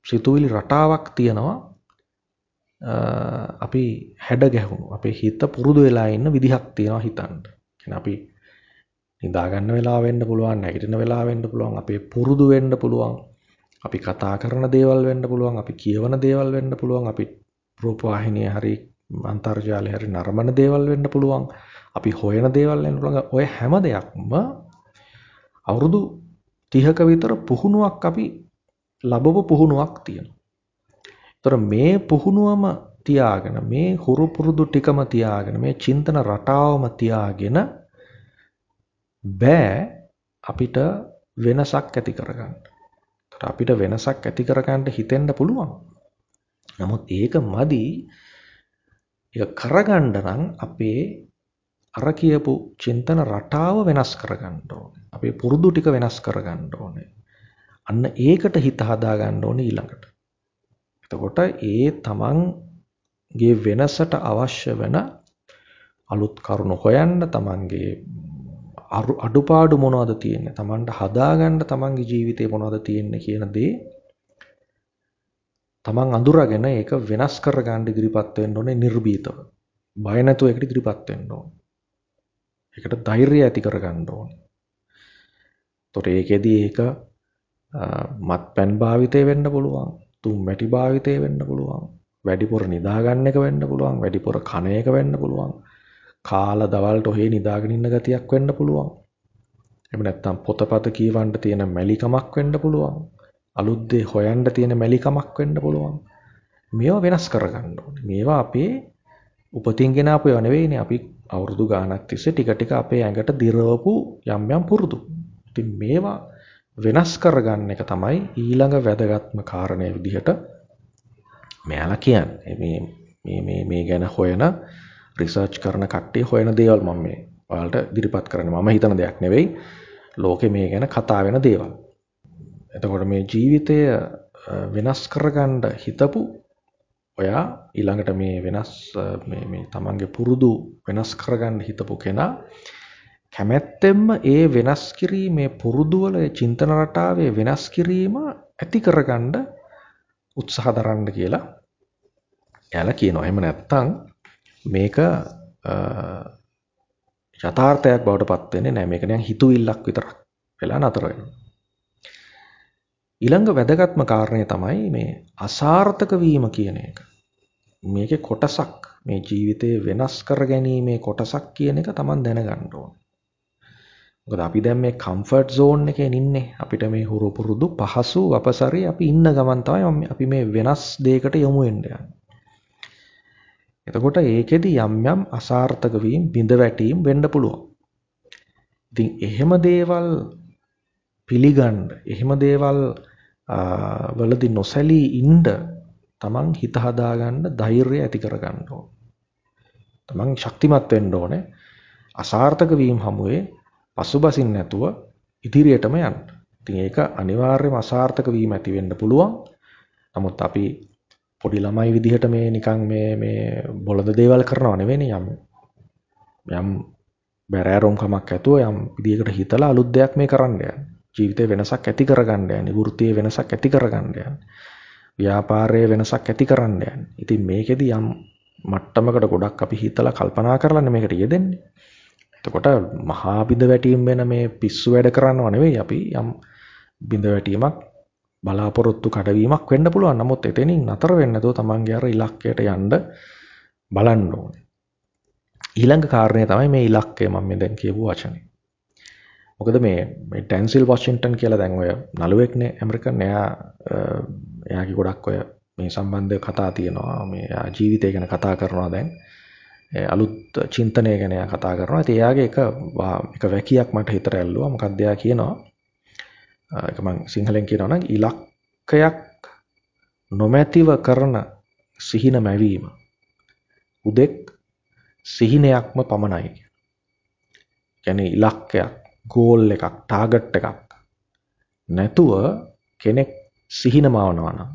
සිතුවිලි රටාවක් තියෙනවා අපි හැඩ ගැහුණු අපේ හිත පුරුදු වෙලා ඉන්න විදිහක් තියෙනවා හිතන්න. කියන්නේ අපි නිදා ගන්න වෙලාව වෙන්න පුළුවන්, නැගිටින වෙලාව වෙන්න පුළුවන්, අපේ පුරුදු වෙන්න පුළුවන්. අපි කතා කරන දේවල් වෙන්න පුළුවන්, අපි කියවන දේවල් වෙන්න පුළුවන්, අපි රූපවාහිනිය හරි අන්තර්ජාලය හරි නරඹන දේවල් වෙන්න පුළුවන්. අපි හොයන දේවල් වෙන්න පුළුවන්. ඔය හැම දෙයක්ම අවුරුදු 30ක විතර පුහුණුවක් අපි ලැබපු පුහුණුවක් තියෙනවා. ඒතර මේ පුහුණුවම තියාගෙන මේ හුරු පුරුදු ටිකම තියාගෙන මේ චින්තන රටාවම තියාගෙන බෑ අපිට වෙනසක් ඇති කරගන්න. අපිට වෙනසක් ඇති කරගන්න හිතෙන්න පුළුවන්. නමුත් ඒක මදි. ඒක කරගන්න නම් අපේ අර කියපු චින්තන රටාව වෙනස් කරගන්න ඕනේ. අපේ පුරුදු ටික වෙනස් කරගන්න ඕනේ. අන්න ඒකට හිත හදා ගන්න ඕනේ ඊළඟට. එතකොට ඒ තමන්ගේ වෙනසට අවශ්‍ය වෙන අලුත් කරුණු හොයන්න තමන්ගේ අඩුපාඩු මොනවද තියෙන්නේ තමන්ට හදාගන්න තමන්ගේ ජීවිතේ මොනවද තියෙන්නේ කියන දේ තමන් අඳුරගෙන ඒක වෙනස් කරගන්න ඉදිරිපත් වෙන්න ඕනේ නිර්භීතව. බය නැතුව ඒකට ඉදිරිපත් වෙන්න ඕනේ. ඒකට ධෛර්යය ඇති කරගන්න ඕනේ. ඒතොර ඒකෙදි ඒක මත්පැන් භාවිතය වෙන්න පුළුවන්. තුම් මැටි භාවිතය වෙන්න පුළුවන්. වැඩිපුර නිදා ගන්න එක වෙන්න පුළුවන්. වැඩිපුර කන එක වෙන්න පුළුවන්. කාලා දවල්ට ඔහේ නිදාගෙන ඉන්න ගතියක් වෙන්න පුළුවන්. එහෙම නැත්නම් පොතපත කියවන්න තියෙන මැලිකමක් වෙන්න පුළුවන්. අලුත් දේ හොයන්න තියෙන මැලිකමක් වෙන්න පුළුවන්. මේවා වෙනස් කරගන්න ඕනේ. මේවා අපේ උපතින් ගෙන ආපු ඒවා නෙවෙයිනේ. අපි අවුරුදු ගාණක් තිස්සේ ටික ටික අපේ ඇඟට දිරවපු යම් යම් පුරුදු. ඉතින් මේවා වෙනස් කරගන්න එක තමයි ඊළඟ වැදගත්ම කාරණය විදිහට මෙයාලා කියන්නේ. මේ මේ මේ මේ ගැන හොයන රිසර්ච් කරන කට්ටිය හොයන දේවල් මම මේ ඔයාලට ඉදිරිපත් කරන්නේ. මම හිතන දෙයක් නෙවෙයි. ලෝකේ මේ ගැන කතා වෙන දේවල්. එතකොට මේ ජීවිතය වෙනස් කරගන්න හිතපු ඔයා ඊළඟට මේ වෙනස් මේ මේ තමන්ගේ පුරුදු වෙනස් කරගන්න හිතපු කෙනා කැමැත්තෙන්ම ඒ වෙනස් කිරීමේ පුරුදුවල චින්තන රටාවේ වෙනස් කිරීම ඇති කරගන්න උත්සාහ දරන්න කියලා එයාලා කියනවා. එහෙම නැත්නම් මේක යථාර්ථයක් බවට පත් වෙන්නේ නැහැ. මේක නිකන් හිතුවිල්ලක් විතරක් වෙලා නතර වෙනවා. ඊළඟ වැදගත්ම කාරණය තමයි මේ අසාර්ථක වීම කියන එක. මේකේ කොටසක් මේ ජීවිතේ වෙනස් කර ගැනීමේ කොටසක් කියන එක Taman දැනගන්න ඕන. මොකද අපි දැන් මේ කම්ෆර්ට් zone එකේ ඉන්නේ. අපිට මේ හුරු පුරුදු පහසු අපසරි අපි ඉන්න ගමන් තමයි අපි මේ වෙනස් දෙයකට යොමු වෙන්න යන්නේ. එතකොට ඒකෙදි යම් යම් අසාර්ථක වීම බිඳ වැටීම් වෙන්න පුළුවන්. ඉතින් එහෙම දේවල් පිළිගන්න, එහෙම දේවල් වලදී නොසැලී ඉන්න තමන් හිත හදාගන්න ධෛර්යය ඇති කරගන්න ඕන. තමන් ශක්තිමත් වෙන්න ඕනේ. අසාර්ථක වීම හමුවේ පසුබසින් නැතුව ඉදිරියටම යන්න. ඉතින් ඒක අනිවාර්යයෙන්ම අසාර්ථක වීම ඇති වෙන්න පුළුවන්. නමුත් අපි පොඩි ළමයි විදිහට මේ නිකන් මේ මේ බොළඳ දේවල් කරනව නෙවෙයිනේ යම් යම් බැරෑරුම් කමක් ඇතුව යම් විදිහකට හිතලා අලුත් දෙයක් මේ කරන්න යන්නේ. ජීවිතේ වෙනසක් ඇති කරගන්න යන්නේ. වෘත්තියේ වෙනසක් ඇති කරගන්න යන්නේ. ව්‍යාපාරයේ වෙනසක් ඇති කරන්න යන්නේ. ඉතින් මේකෙදි යම් මට්ටමකට ගොඩක් අපි හිතලා කල්පනා කරලානේ මේකට යෙදෙන්නේ. එතකොට මහා බිඳ වැටීම් වෙන මේ පිස්සු වැඩ කරනව නෙවෙයි අපි යම් බිඳ වැටීමක් බලාපොරොත්තු කඩවීමක් වෙන්න පුළුවන්. නමුත් එතනින් නතර වෙන්නේ නැතුව තමන්ගේ අර ඉලක්කයට යන්න බලන්න ඕනේ. ඊළඟ කාරණය තමයි මේ ඉලක්කය මම මේ දැන් කියපු වචනේ. මොකද මේ මේ ටැන්සිල් වොෂින්ටන් කියලා දැන් ඔය නළුවෙක්නේ ඇමරිකන් එයා එයාගේ ගොඩක් ඔය මේ සම්බන්ධ කතා තියෙනවා මේ ජීවිතය ගැන කතා කරනවා දැන් අලුත් චින්තනය ගැන එයා කතා කරනවා. ඉතින් එයාගේ එක එක වැකියක් මට හිතට ඇල්ලුවා. මොකක්ද එයා කියනවා? ඒක මම සිංහලෙන් කියනවා නම් ඉලක්කයක් නොමැතිව කරන සිහින මැවීම උදෙක් සිහිනයක්ම පමණයි. කියන්නේ ඉලක්කයක්, ගෝල් එකක්, ටාගට් එකක් නැතුව කෙනෙක් සිහින මවනවා නම්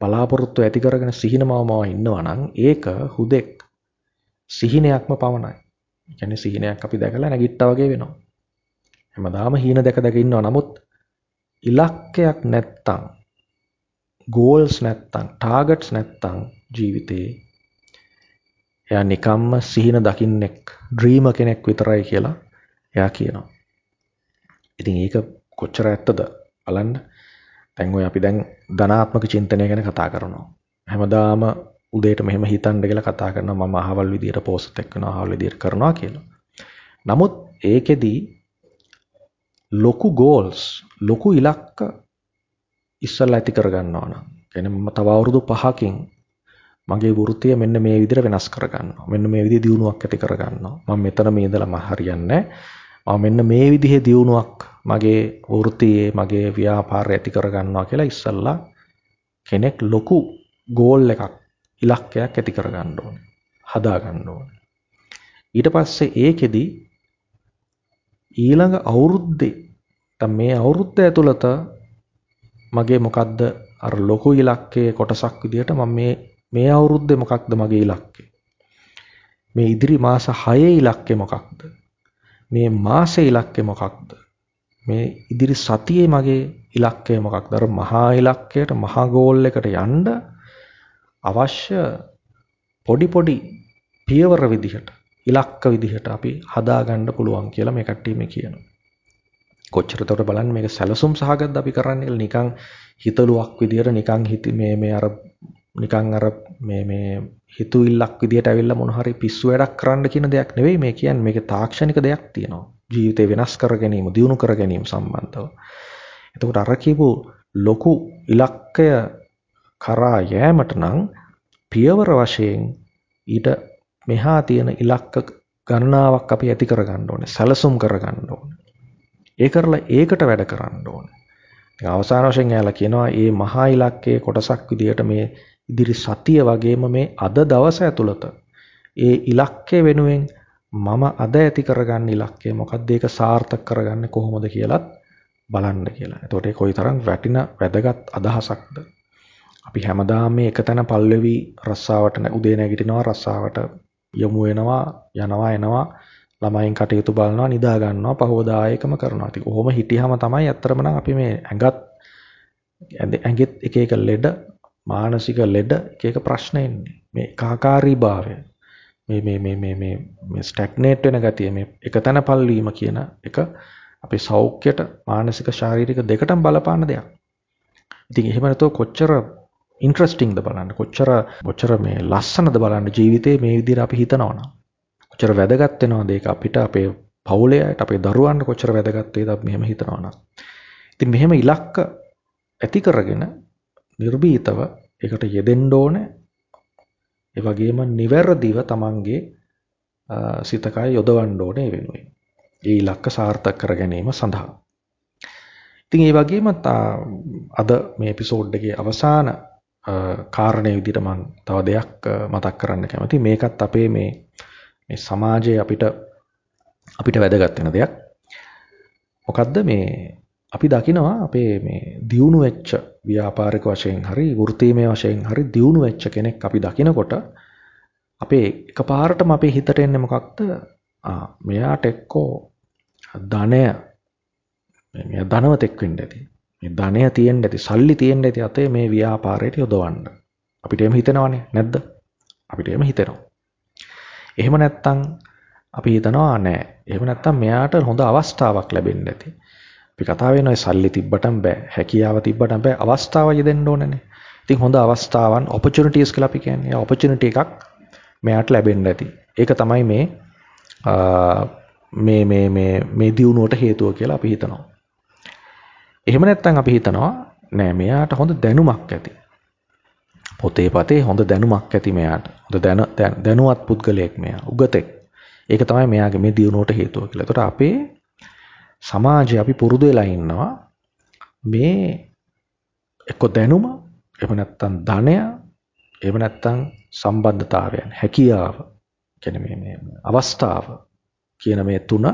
බලාපොරොත්තු ඇති කරගෙන සිහිනමවමව ඉන්නවා නම් ඒක හුදෙක් සිහිනයක්ම පමණයි. කියන්නේ සිහිනයක් අපි දැකලා නැගිට්ටා වගේ වෙනවා. හැමදාම හීන දැක දැක ඉන්නවා. නමුත් ඉලක්කයක් නැත්තම් ගෝල්ස් නැත්තම් ටාගට්ස් නැත්තම් ජීවිතේ එයා නිකම්ම සිහින දකින්නෙක් ඩ්‍රීම කෙනෙක් විතරයි කියලා එයා කියනවා. ඉතින් ඒක කොච්චර ඇත්තද බලන්න. දැන් ඔය අපි දැන් ධනාත්මක චින්තනය ගැන කතා කරනවා. හැමදාම උදේට මෙහෙම හිතන්න කියලා කතා කරනවා මම අහවල් විදියට පෝස්ට් එක් කරනවා අහවල් විදියට කරනවා කියලා. නමුත් ඒකෙදි ලොකු ගෝල්ස් ලොකු ඉලක්ක ඉස්සල්ලා ඇති කරගන්නවා නම් කියන්නේ මම තව අවුරුදු 5කින් මගේ වෘත්තිය මෙන්න මේ විදිහට වෙනස් කරගන්නවා. මෙන්න මේ විදිහේ දියුණුවක් ඇති කරගන්නවා. මම මෙතන මේ ඉඳලා මම හරියන්නේ මම මෙන්න මේ විදිහේ දියුණුවක් මගේ වෘත්තියේ මගේ ව්‍යාපාරය ඇති කරගන්නවා කියලා ඉස්සල්ලා කෙනෙක් ලොකු ගෝල් එකක් ඉලක්කයක් ඇති කරගන්න ඕනේ. හදා ගන්න ඕනේ. ඊට පස්සේ ඒකෙදි ඊළඟ අවුරුද්දේ දැන් මේ අවුරුද්ද ඇතුළත මගේ මොකද්ද අර ලොකු ඉලක්කයේ කොටසක් විදිහට මම මේ මේ අවුරුද්දේ මොකක්ද මගේ ඉලක්කය? මේ ඉදිරි මාස 6 ඉලක්කය මොකක්ද? මේ මාසේ ඉලක්කය මොකක්ද? මේ ඉදිරි සතියේ මගේ ඉලක්කය මොකක්ද? අර මහා ඉලක්කයට මහා ගෝල් එකට යන්න අවශ්‍ය පොඩි පොඩි පියවර විදිහට ඉලක්ක විදිහට අපි හදාගන්න පුළුවන් කියලා මේ කට්ටිය මේ කියනවා. කොච්චර තොර බලන්න මේක සැලසුම් සහගතද අපි කරන්නේ කියලා නිකන් හිතලුවක් විදිහට නිකන් හිත මේ මේ අර නිකන් අර මේ මේ හිතුවිල්ලක් විදිහට ඇවිල්ලා මොන හරි පිස්සු වැඩක් කරන්න කියන දෙයක් නෙවෙයි මේ කියන්නේ. මේකේ තාක්ෂණික දෙයක් තියෙනවා. ජීවිතේ වෙනස් කර ගැනීම දියුණු කර ගැනීම සම්බන්ධව. එතකොට අර කියපු ලොකු ඉලක්කය කරා යෑමට නම් පියවර වශයෙන් ඊට මෙහා තියෙන ඉලක්ක ගණනාවක් අපි ඇති කරගන්න ඕනේ සැලසුම් කරගන්න ඕනේ. ඒ කරලා ඒකට වැඩ කරන්න ඕනේ. අවසාන වශයෙන් එයාලා කියනවා මේ මහා ඉලක්කයේ කොටසක් විදිහට මේ ඉදිරි සතිය වගේම මේ අද දවස ඇතුළත ඒ ඉලක්කය වෙනුවෙන් මම අද ඇති කරගන්න ඉලක්කය මොකක්ද ඒක සාර්ථක කරගන්නේ කොහොමද කියලත් බලන්න කියලා. එතකොට ඒ කොයිතරම් වටින වැදගත් අදහසක්ද? අපි හැමදාම මේ එක තැන පල්ලෙවි රස්සාවට උදේ නැගිටිනවා රස්සාවට යමු වෙනවා යනවා එනවා ළමයින් කටයුතු බලනවා නිදා ගන්නවා පහවදා ආයකම කරනවා. ඉතින් කොහොම හිටියාම තමයි අත්‍තරම නම් අපි මේ ඇඟත් ඇඟෙත් එක එක ලෙඩ මානසික ලෙඩ එක එක ප්‍රශ්න එන්නේ. මේ කාකාරී භාවය. මේ මේ මේ මේ මේ මේ ස්ටැග්නේට් වෙන ගතිය මේ එකතැන පල්වීම කියන එක අපේ සෞඛ්‍යයට මානසික ශාරීරික දෙකටම බලපාන දෙයක්. ඉතින් එහෙම නැතෝ කොච්චර ඉන්ට්‍රස්ටිංද බලන්න කොච්චර කොච්චර මේ ලස්සනද බලන්න ජීවිතේ මේ විදිහට අපි හිතනවනම්. කොච්චර වැදගත් වෙනවද ඒක අපිට අපේ පවුලයට අපේ දරුවන්ට කොච්චර වැදගත් වේද අපි මෙහෙම හිතනවනම්. ඉතින් මෙහෙම ඉලක්ක ඇති කරගෙන නිර්භීතව ඒකට යෙදෙන්න ඕනේ. ඒ වගේම නිවැරදිව තමන්ගේ සිතකය යොදවන්න ඕනේ වෙනුවෙන්. ඒ ඉලක්ක සාර්ථක කර ගැනීම සඳහා. ඉතින් ඒ වගේම අද මේ එපිසෝඩ් එකේ අවසාන කාරණේ විදිහට මම තව දෙයක් මතක් කරන්න කැමතියි. මේකත් අපේ මේ මේ සමාජයේ අපිට අපිට වැදගත් වෙන දෙයක්. මොකද්ද මේ අපි දකිනවා අපේ මේ දියුණු වෙච්ච ව්‍යාපාරික වශයෙන් හරි වෘත්තීමය වශයෙන් හරි දියුණු වෙච්ච කෙනෙක් අපි දකිනකොට අපේ එකපාරටම අපේ හිතට එන්නේ මොකක්ද? ආ මෙයාට එක්කෝ ධනය මෙයා ධනවතෙක් වෙන්න ඇති. මේ ධනය තියෙන්න ඇති, සල්ලි තියෙන්න ඇති අතේ මේ ව්‍යාපාරයට යොදවන්න. අපිට එහෙම හිතෙනවනේ නැද්ද? අපිට එහෙම හිතෙනවා. එහෙම නැත්තම් අපි හිතනවා නෑ. එහෙම නැත්තම් මෙයාට හොඳ අවස්ථාවක් ලැබෙන්න ඇති. අපි කතා වෙන ඔය සල්ලි තිබ්බටම බෑ. හැකියාව තිබ්බටම බෑ. අවස්ථාව යෙදෙන්න ඕනනේ. ඉතින් හොඳ අවස්ථාවන් opportunities කියලා අපි කියන්නේ. opportunity එකක් මෙයාට ලැබෙන්න ඇති. ඒක තමයි මේ මේ මේ මේ මේ දියුණුවට හේතුව කියලා අපි හිතනවා. එහෙම නැත්නම් අපි හිතනවා නෑ මෙයාට හොඳ දැනුමක් ඇති. පොතේ පතේ හොඳ දැනුමක් ඇති මෙයාට. හොඳ දැනුවත් පුද්ගලයෙක් මෙයා. උගතෙක්. ඒක තමයි මෙයාගේ මේ දියුණුවට හේතුව කියලා. ඒතකොට අපේ සමාජයේ අපි පුරුදු වෙලා ඉන්නවා මේ එක්ක දැනුම එහෙම නැත්නම් ධනය එහෙම නැත්නම් සම්බන්ධතාවයන් හැකියාව කියන්නේ මේ මේ අවස්ථාව කියන මේ තුන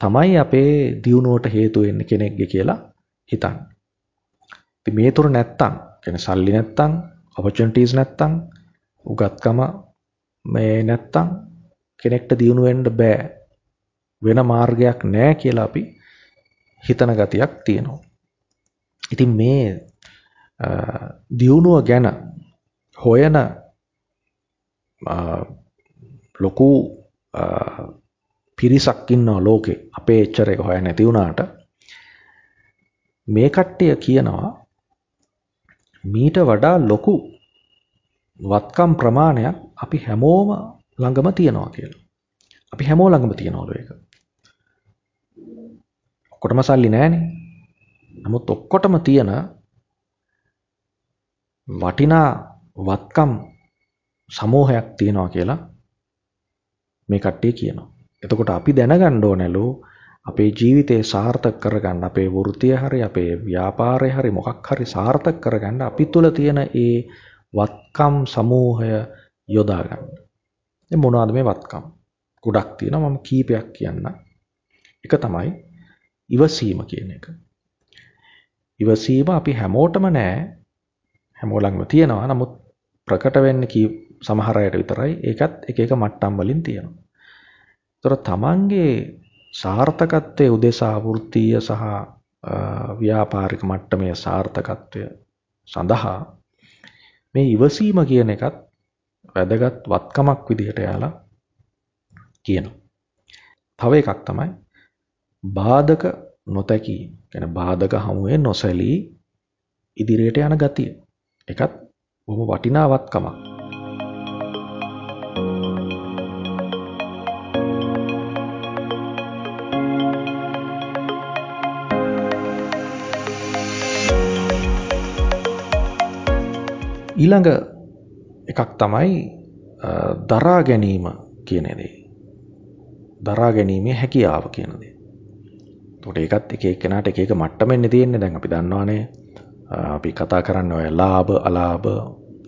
තමයි අපේ දියුණුවට හේතු වෙන්නේ කෙනෙක්ගේ කියලා හිතන්නේ. ඉතින් මේ තුන නැත්තම් කියන්නේ සල්ලි නැත්තම් opportunities නැත්තම් උගත්කම මේ නැත්තම් කෙනෙක්ට දියුණු වෙන්න බෑ. වෙන මාර්ගයක් නෑ කියලා අපි හිතන ගතියක් තියෙනවා. ඉතින් මේ දියුණුව ගැන හොයන ලොකු පිරිසක් ඉන්නවා ලෝකේ අපේ එච්චර එක හොය නැති වුණාට මේ කට්ටිය කියනවා මීට වඩා ලොකු වත්කම් ප්‍රමාණයක් අපි හැමෝම ළඟම තියනවා කියලා. අපි හැමෝ ළඟම තියනවලු ඒක. ඔක්කොටම සල්ලි නැහනේ. නමුත් ඔක්කොටම තියෙන වටිනා වත්කම් සමූහයක් තියෙනවා කියලා මේ කට්ටිය කියනවා. එතකොට අපි දැනගන්න ඕනලු අපේ ජීවිතේ සාර්ථක කරගන්න අපේ වෘත්තිය හරි අපේ ව්‍යාපාරය හරි මොකක් හරි සාර්ථක කරගන්න අපි තුල තියෙන ඒ වත්කම් සමූහය යොදා ගන්න. දැන් මොනවද මේ වත්කම්? ගොඩක් තියෙනවා මම කීපයක් කියන්න. එක තමයි ඉවසීම කියන එක. ඉවසීම අපි හැමෝටම නෑ හැමෝලඟම තියෙනවා. නමුත් ප්‍රකට වෙන්නේ කී සමහර අයට විතරයි. ඒකත් එක එක මට්ටම් වලින් තියෙනවා. ඒතර තමන්ගේ සාර්ථකත්වයේ උදෙසා වෘත්තීය සහ ව්‍යාපාරික මට්ටමේ සාර්ථකත්වය සඳහා මේ ඉවසීම කියන එකත් වැදගත් වත්කමක් විදිහට යාලා කියනවා. තව එකක් තමයි බාධක නොතැකී කියන්නේ බාධක හමුවේ නොසැලී ඉදිරියට යන ගතිය. එකත් බොහොම වටිනා වත්කමක්. ඊළඟ එකක් තමයි දරා ගැනීම කියන දේ. දරා ගැනීමේ හැකියාව කියන දේ. එතකොට ඒකත් එක එක්කෙනාට එක එක මට්ටමෙන් තියෙන්නේ. දැන් අපි දන්නවනේ අපි කතා කරන්නේ ඔය ලාභ අලාභ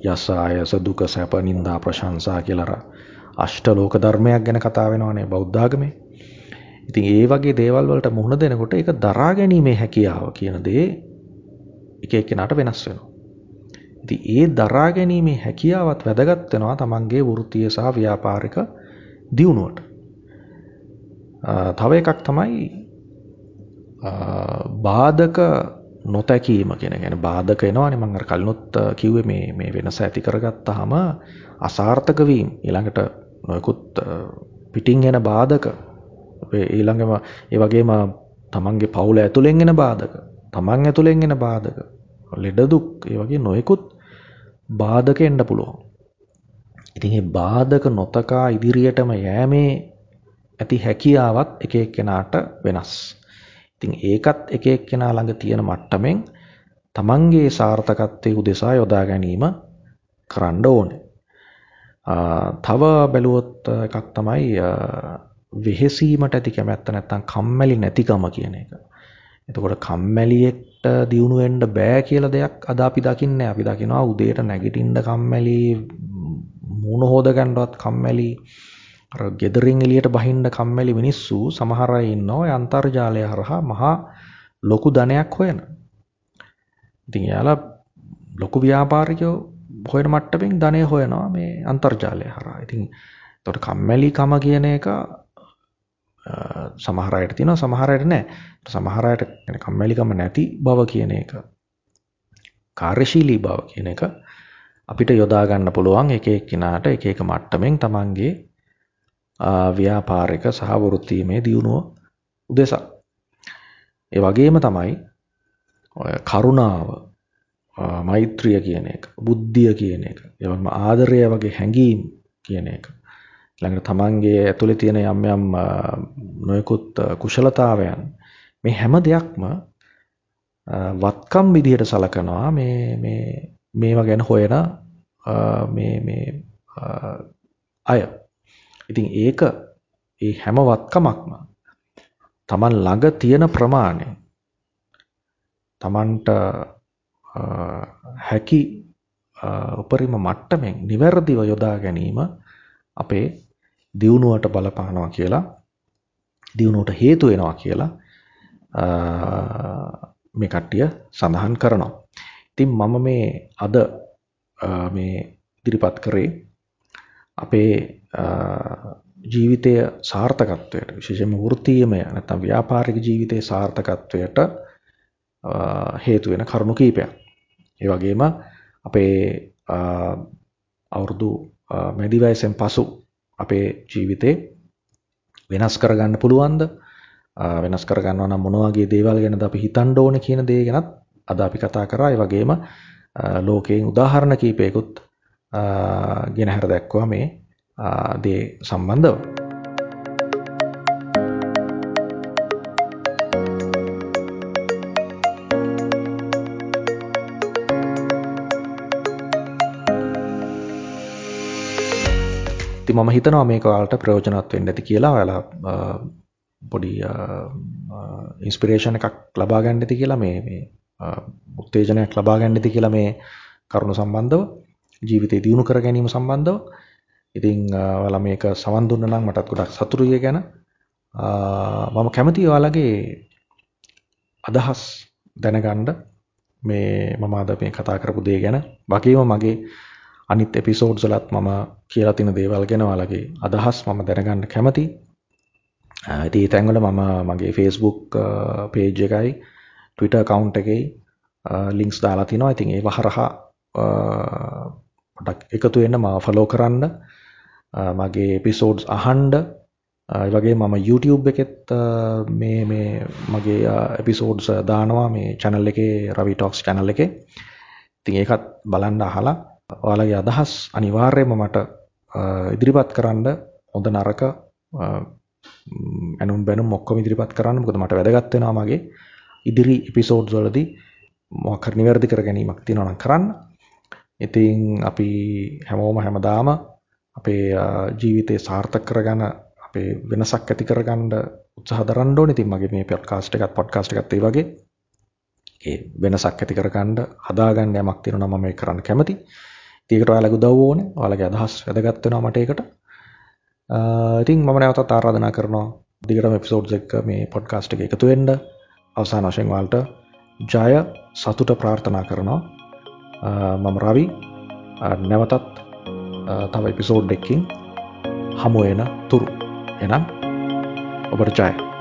යස ආයස දුක සැප නිന്ദා ප්‍රශංසා කියලා අෂ්ටලෝක ධර්මයක් ගැන කතා වෙනවනේ බෞද්ධ ආගමේ. ඉතින් ඒ වගේ දේවල් වලට මුහුණ දෙනකොට ඒක දරා ගැනීමේ හැකියාව කියන දේ එක එක්කෙනාට වෙනස් වෙනවා. ඉතින් ඒ දරා ගැනීමේ හැකියාවත් වැදගත් වෙනවා තමන්ගේ වෘත්තීය සහ ව්‍යාපාරික දියුණුවට. තව එකක් තමයි බාධක නොතැකීම කියන කියන්නේ බාධක එනවානේ මම අර කලිනුත් කිව්වේ මේ මේ වෙනස ඇති කරගත්තාම අසාර්ථක වීම ඊළඟට නොයෙකුත් පිටින් එන බාධක ඊළඟම ඒ වගේම තමන්ගේ පවුල ඇතුලෙන් එන බාධක තමන් ඇතුලෙන් එන බාධක ලෙඩ දුක් ඒ වගේ නොයෙකුත් බාධක එන්න පුළුවන්. ඉතින් මේ බාධක නොතකා ඉදිරියටම යෑමේ ඇති හැකියාවත් එක එක්කෙනාට වෙනස්. ඉතින් ඒකත් එක එක්කෙනා ළඟ තියෙන මට්ටමින් තමන්ගේ සාර්ථකත්වයේ උදෙසා යොදා ගැනීම කරන්න ඕනේ. තව බැලුවොත් එකක් තමයි වෙහෙසීමට ඇති කැමැත්ත නැත්තම් කම්මැලි නැතිකම කියන එක. එතකොට කම්මැලියෙක්ට දියුණු වෙන්න බෑ කියලා දෙයක් අද අපි දකින්නේ අපි දකිනවා උදේට නැගිටින්න කම්මැලි මූණ හොද ගන්නවත් කම්මැලි අර ගෙදරින් එළියට බහින්න කම්මැලි මිනිස්සු සමහර අය ඉන්නවා ඔය අන්තර්ජාලය හරහා මහා ලොකු ධනයක් හොයන. ඉතින් එයාලා ලොකු ව්‍යාපාරිකයෝ හොයන මට්ටමින් ධනය හොයනවා මේ අන්තර්ජාලය හරහා. ඉතින් එතකොට කම්මැලිකම කියන එක සමහර අයට තියෙනවා සමහර අයට නැහැ. සමහර අයට කම්මැලිකම නැති බව කියන එක කාර්යශීලී බව කියන එක අපිට යොදා ගන්න පුළුවන් එක එක්කිනාට එක එක මට්ටමින් Tamange ව්‍යාපාරික සහ වෘත්තීමේ දියුණුව උදෙසා. ඒ වගේම තමයි ඔය කරුණාව මෛත්‍රිය කියන එක බුද්ධිය කියන එක ඒ වගේම ආදරය වගේ හැඟීම් කියන එක ළඟට තමන්ගේ ඇතුලේ තියෙන යම් යම් නොයෙකුත් කුශලතාවයන් මේ හැම දෙයක්ම වත්කම් විදිහට සලකනවා මේ මේ මේවා ගැන හොයන මේ මේ අය. ඉතින් ඒක ඒ හැම වත්කමක්ම Taman ළඟ තියෙන ප්‍රමාණය Tamanට හැකි උපරිම මට්ටමින් නිවැරදිව යොදා ගැනීම අපේ දියුණුවට බලපානවා කියලා දියුණුවට හේතු වෙනවා කියලා මේ කට්ටිය සඳහන් කරනවා. ඉතින් මම මේ අද මේ ඉදිරිපත් කරේ අපේ ජීවිතය සාර්ථකත්වයට විශේෂයෙන්ම වෘත්තීයමය නැත්නම් ව්‍යාපාරික ජීවිතයේ සාර්ථකත්වයට හේතු වෙන කරුණු කීපයක්. ඒ වගේම අපේ අවුරුදු මැදි වයසෙන් පසු අපේ ජීවිතේ වෙනස් කරගන්න පුළුවන්ද? වෙනස් කරගන්නවා නම් මොන වගේ දේවල් ගැනද අපි හිතන්න ඕනේ කියන දේ ගැනත් අද අපි කතා කරා. ඒ වගේම ලෝකයෙන් උදාහරණ කීපයකුත් ගෙනහැර දැක්වුවා මේ දේ සම්බන්ධව. ඉතින් මම හිතනවා මේක ඔයාලට ප්‍රයෝජනවත් වෙන්න ඇති කියලා. ඔයාලා පොඩි ඉන්ස්පිරේෂන් එකක් ලබා ගන්න ඇති කියලා මේ මේ උත්තේජනයක් ලබා ගන්න ඇති කියලා මේ කරුණු සම්බන්ධව ජීවිතේ දියුණු කර ගැනීම සම්බන්ධව. ඉතින් ඔයාලා මේක සවන් දුන්න නම් මටත් ගොඩක් සතුටුයි ගැන. මම කැමතියි ඔයාලගේ අදහස් දැනගන්න මේ මම අද මේ කතා කරපු දේ ගැන. වගේම මගේ අනිත් එපිසෝඩ්ස් වලත් මම කියලා තියෙන දේවල් ගැන ඔයාලගේ අදහස් මම දැනගන්න කැමතියි. ඉතින් ඒ තැන්වල මම මගේ Facebook page එකයි Twitter account එකේ links දාලා තිනවා. ඉතින් ඒව හරහා පොඩක් එකතු වෙන්න මාව follow කරන්න. මගේ episodes අහන්න. ඒ වගේ මම YouTube එකෙත් මේ මේ මගේ episodes දානවා මේ channel එකේ Ravi Talks channel එකේ. ඉතින් ඒකත් බලන්න අහලා ඔයාලගේ අදහස් අනිවාර්යයෙන්ම මට ඉදිරිපත් කරන්න හොඳ නරක ඇනුම් බැනුම් ඔක්කොම ඉදිරිපත් කරන්න මොකද මට වැදගත් වෙනවා මගේ ඉදිරි එපිසෝඩ්ස් වලදී මොකක් හරි නිවැරදි කර ගැනීමක් තියෙනවා නම් කරන්න. ඉතින් අපි හැමෝම හැමදාම අපේ ජීවිතේ සාර්ථක කරගන්න අපේ වෙනසක් ඇති කරගන්න උත්සාහ දරන්න ඕනේ. ඉතින් මගේ මේ පොඩ්කාස්ට් එකත් පොඩ්කාස්ට් එකත් ඒ වගේ ඒ වෙනසක් ඇති කරගන්න හදාගන්න යමක් තියෙනවා නම් මම ඒක කරන්න කැමතියි. ඒකට ඔයාලගේ උදව්ව ඕනේ. ඔයාලගේ අදහස් වැදගත් වෙනවා මට ඒකට. ඉතින් මම නැවතත් ආරාධනා කරනවා දිගටම එපිසෝඩ්ස් එක මේ පොඩ්කාස්ට් එක එකතු වෙන්න. අවසාන වශයෙන් ඔයාලට ජය සතුට ප්‍රාර්ථනා කරනවා. මම රවි නැවතත් තව එපිසෝඩ් එකකින් හමු වෙන තුරු. එහෙනම් ඔබට ජය.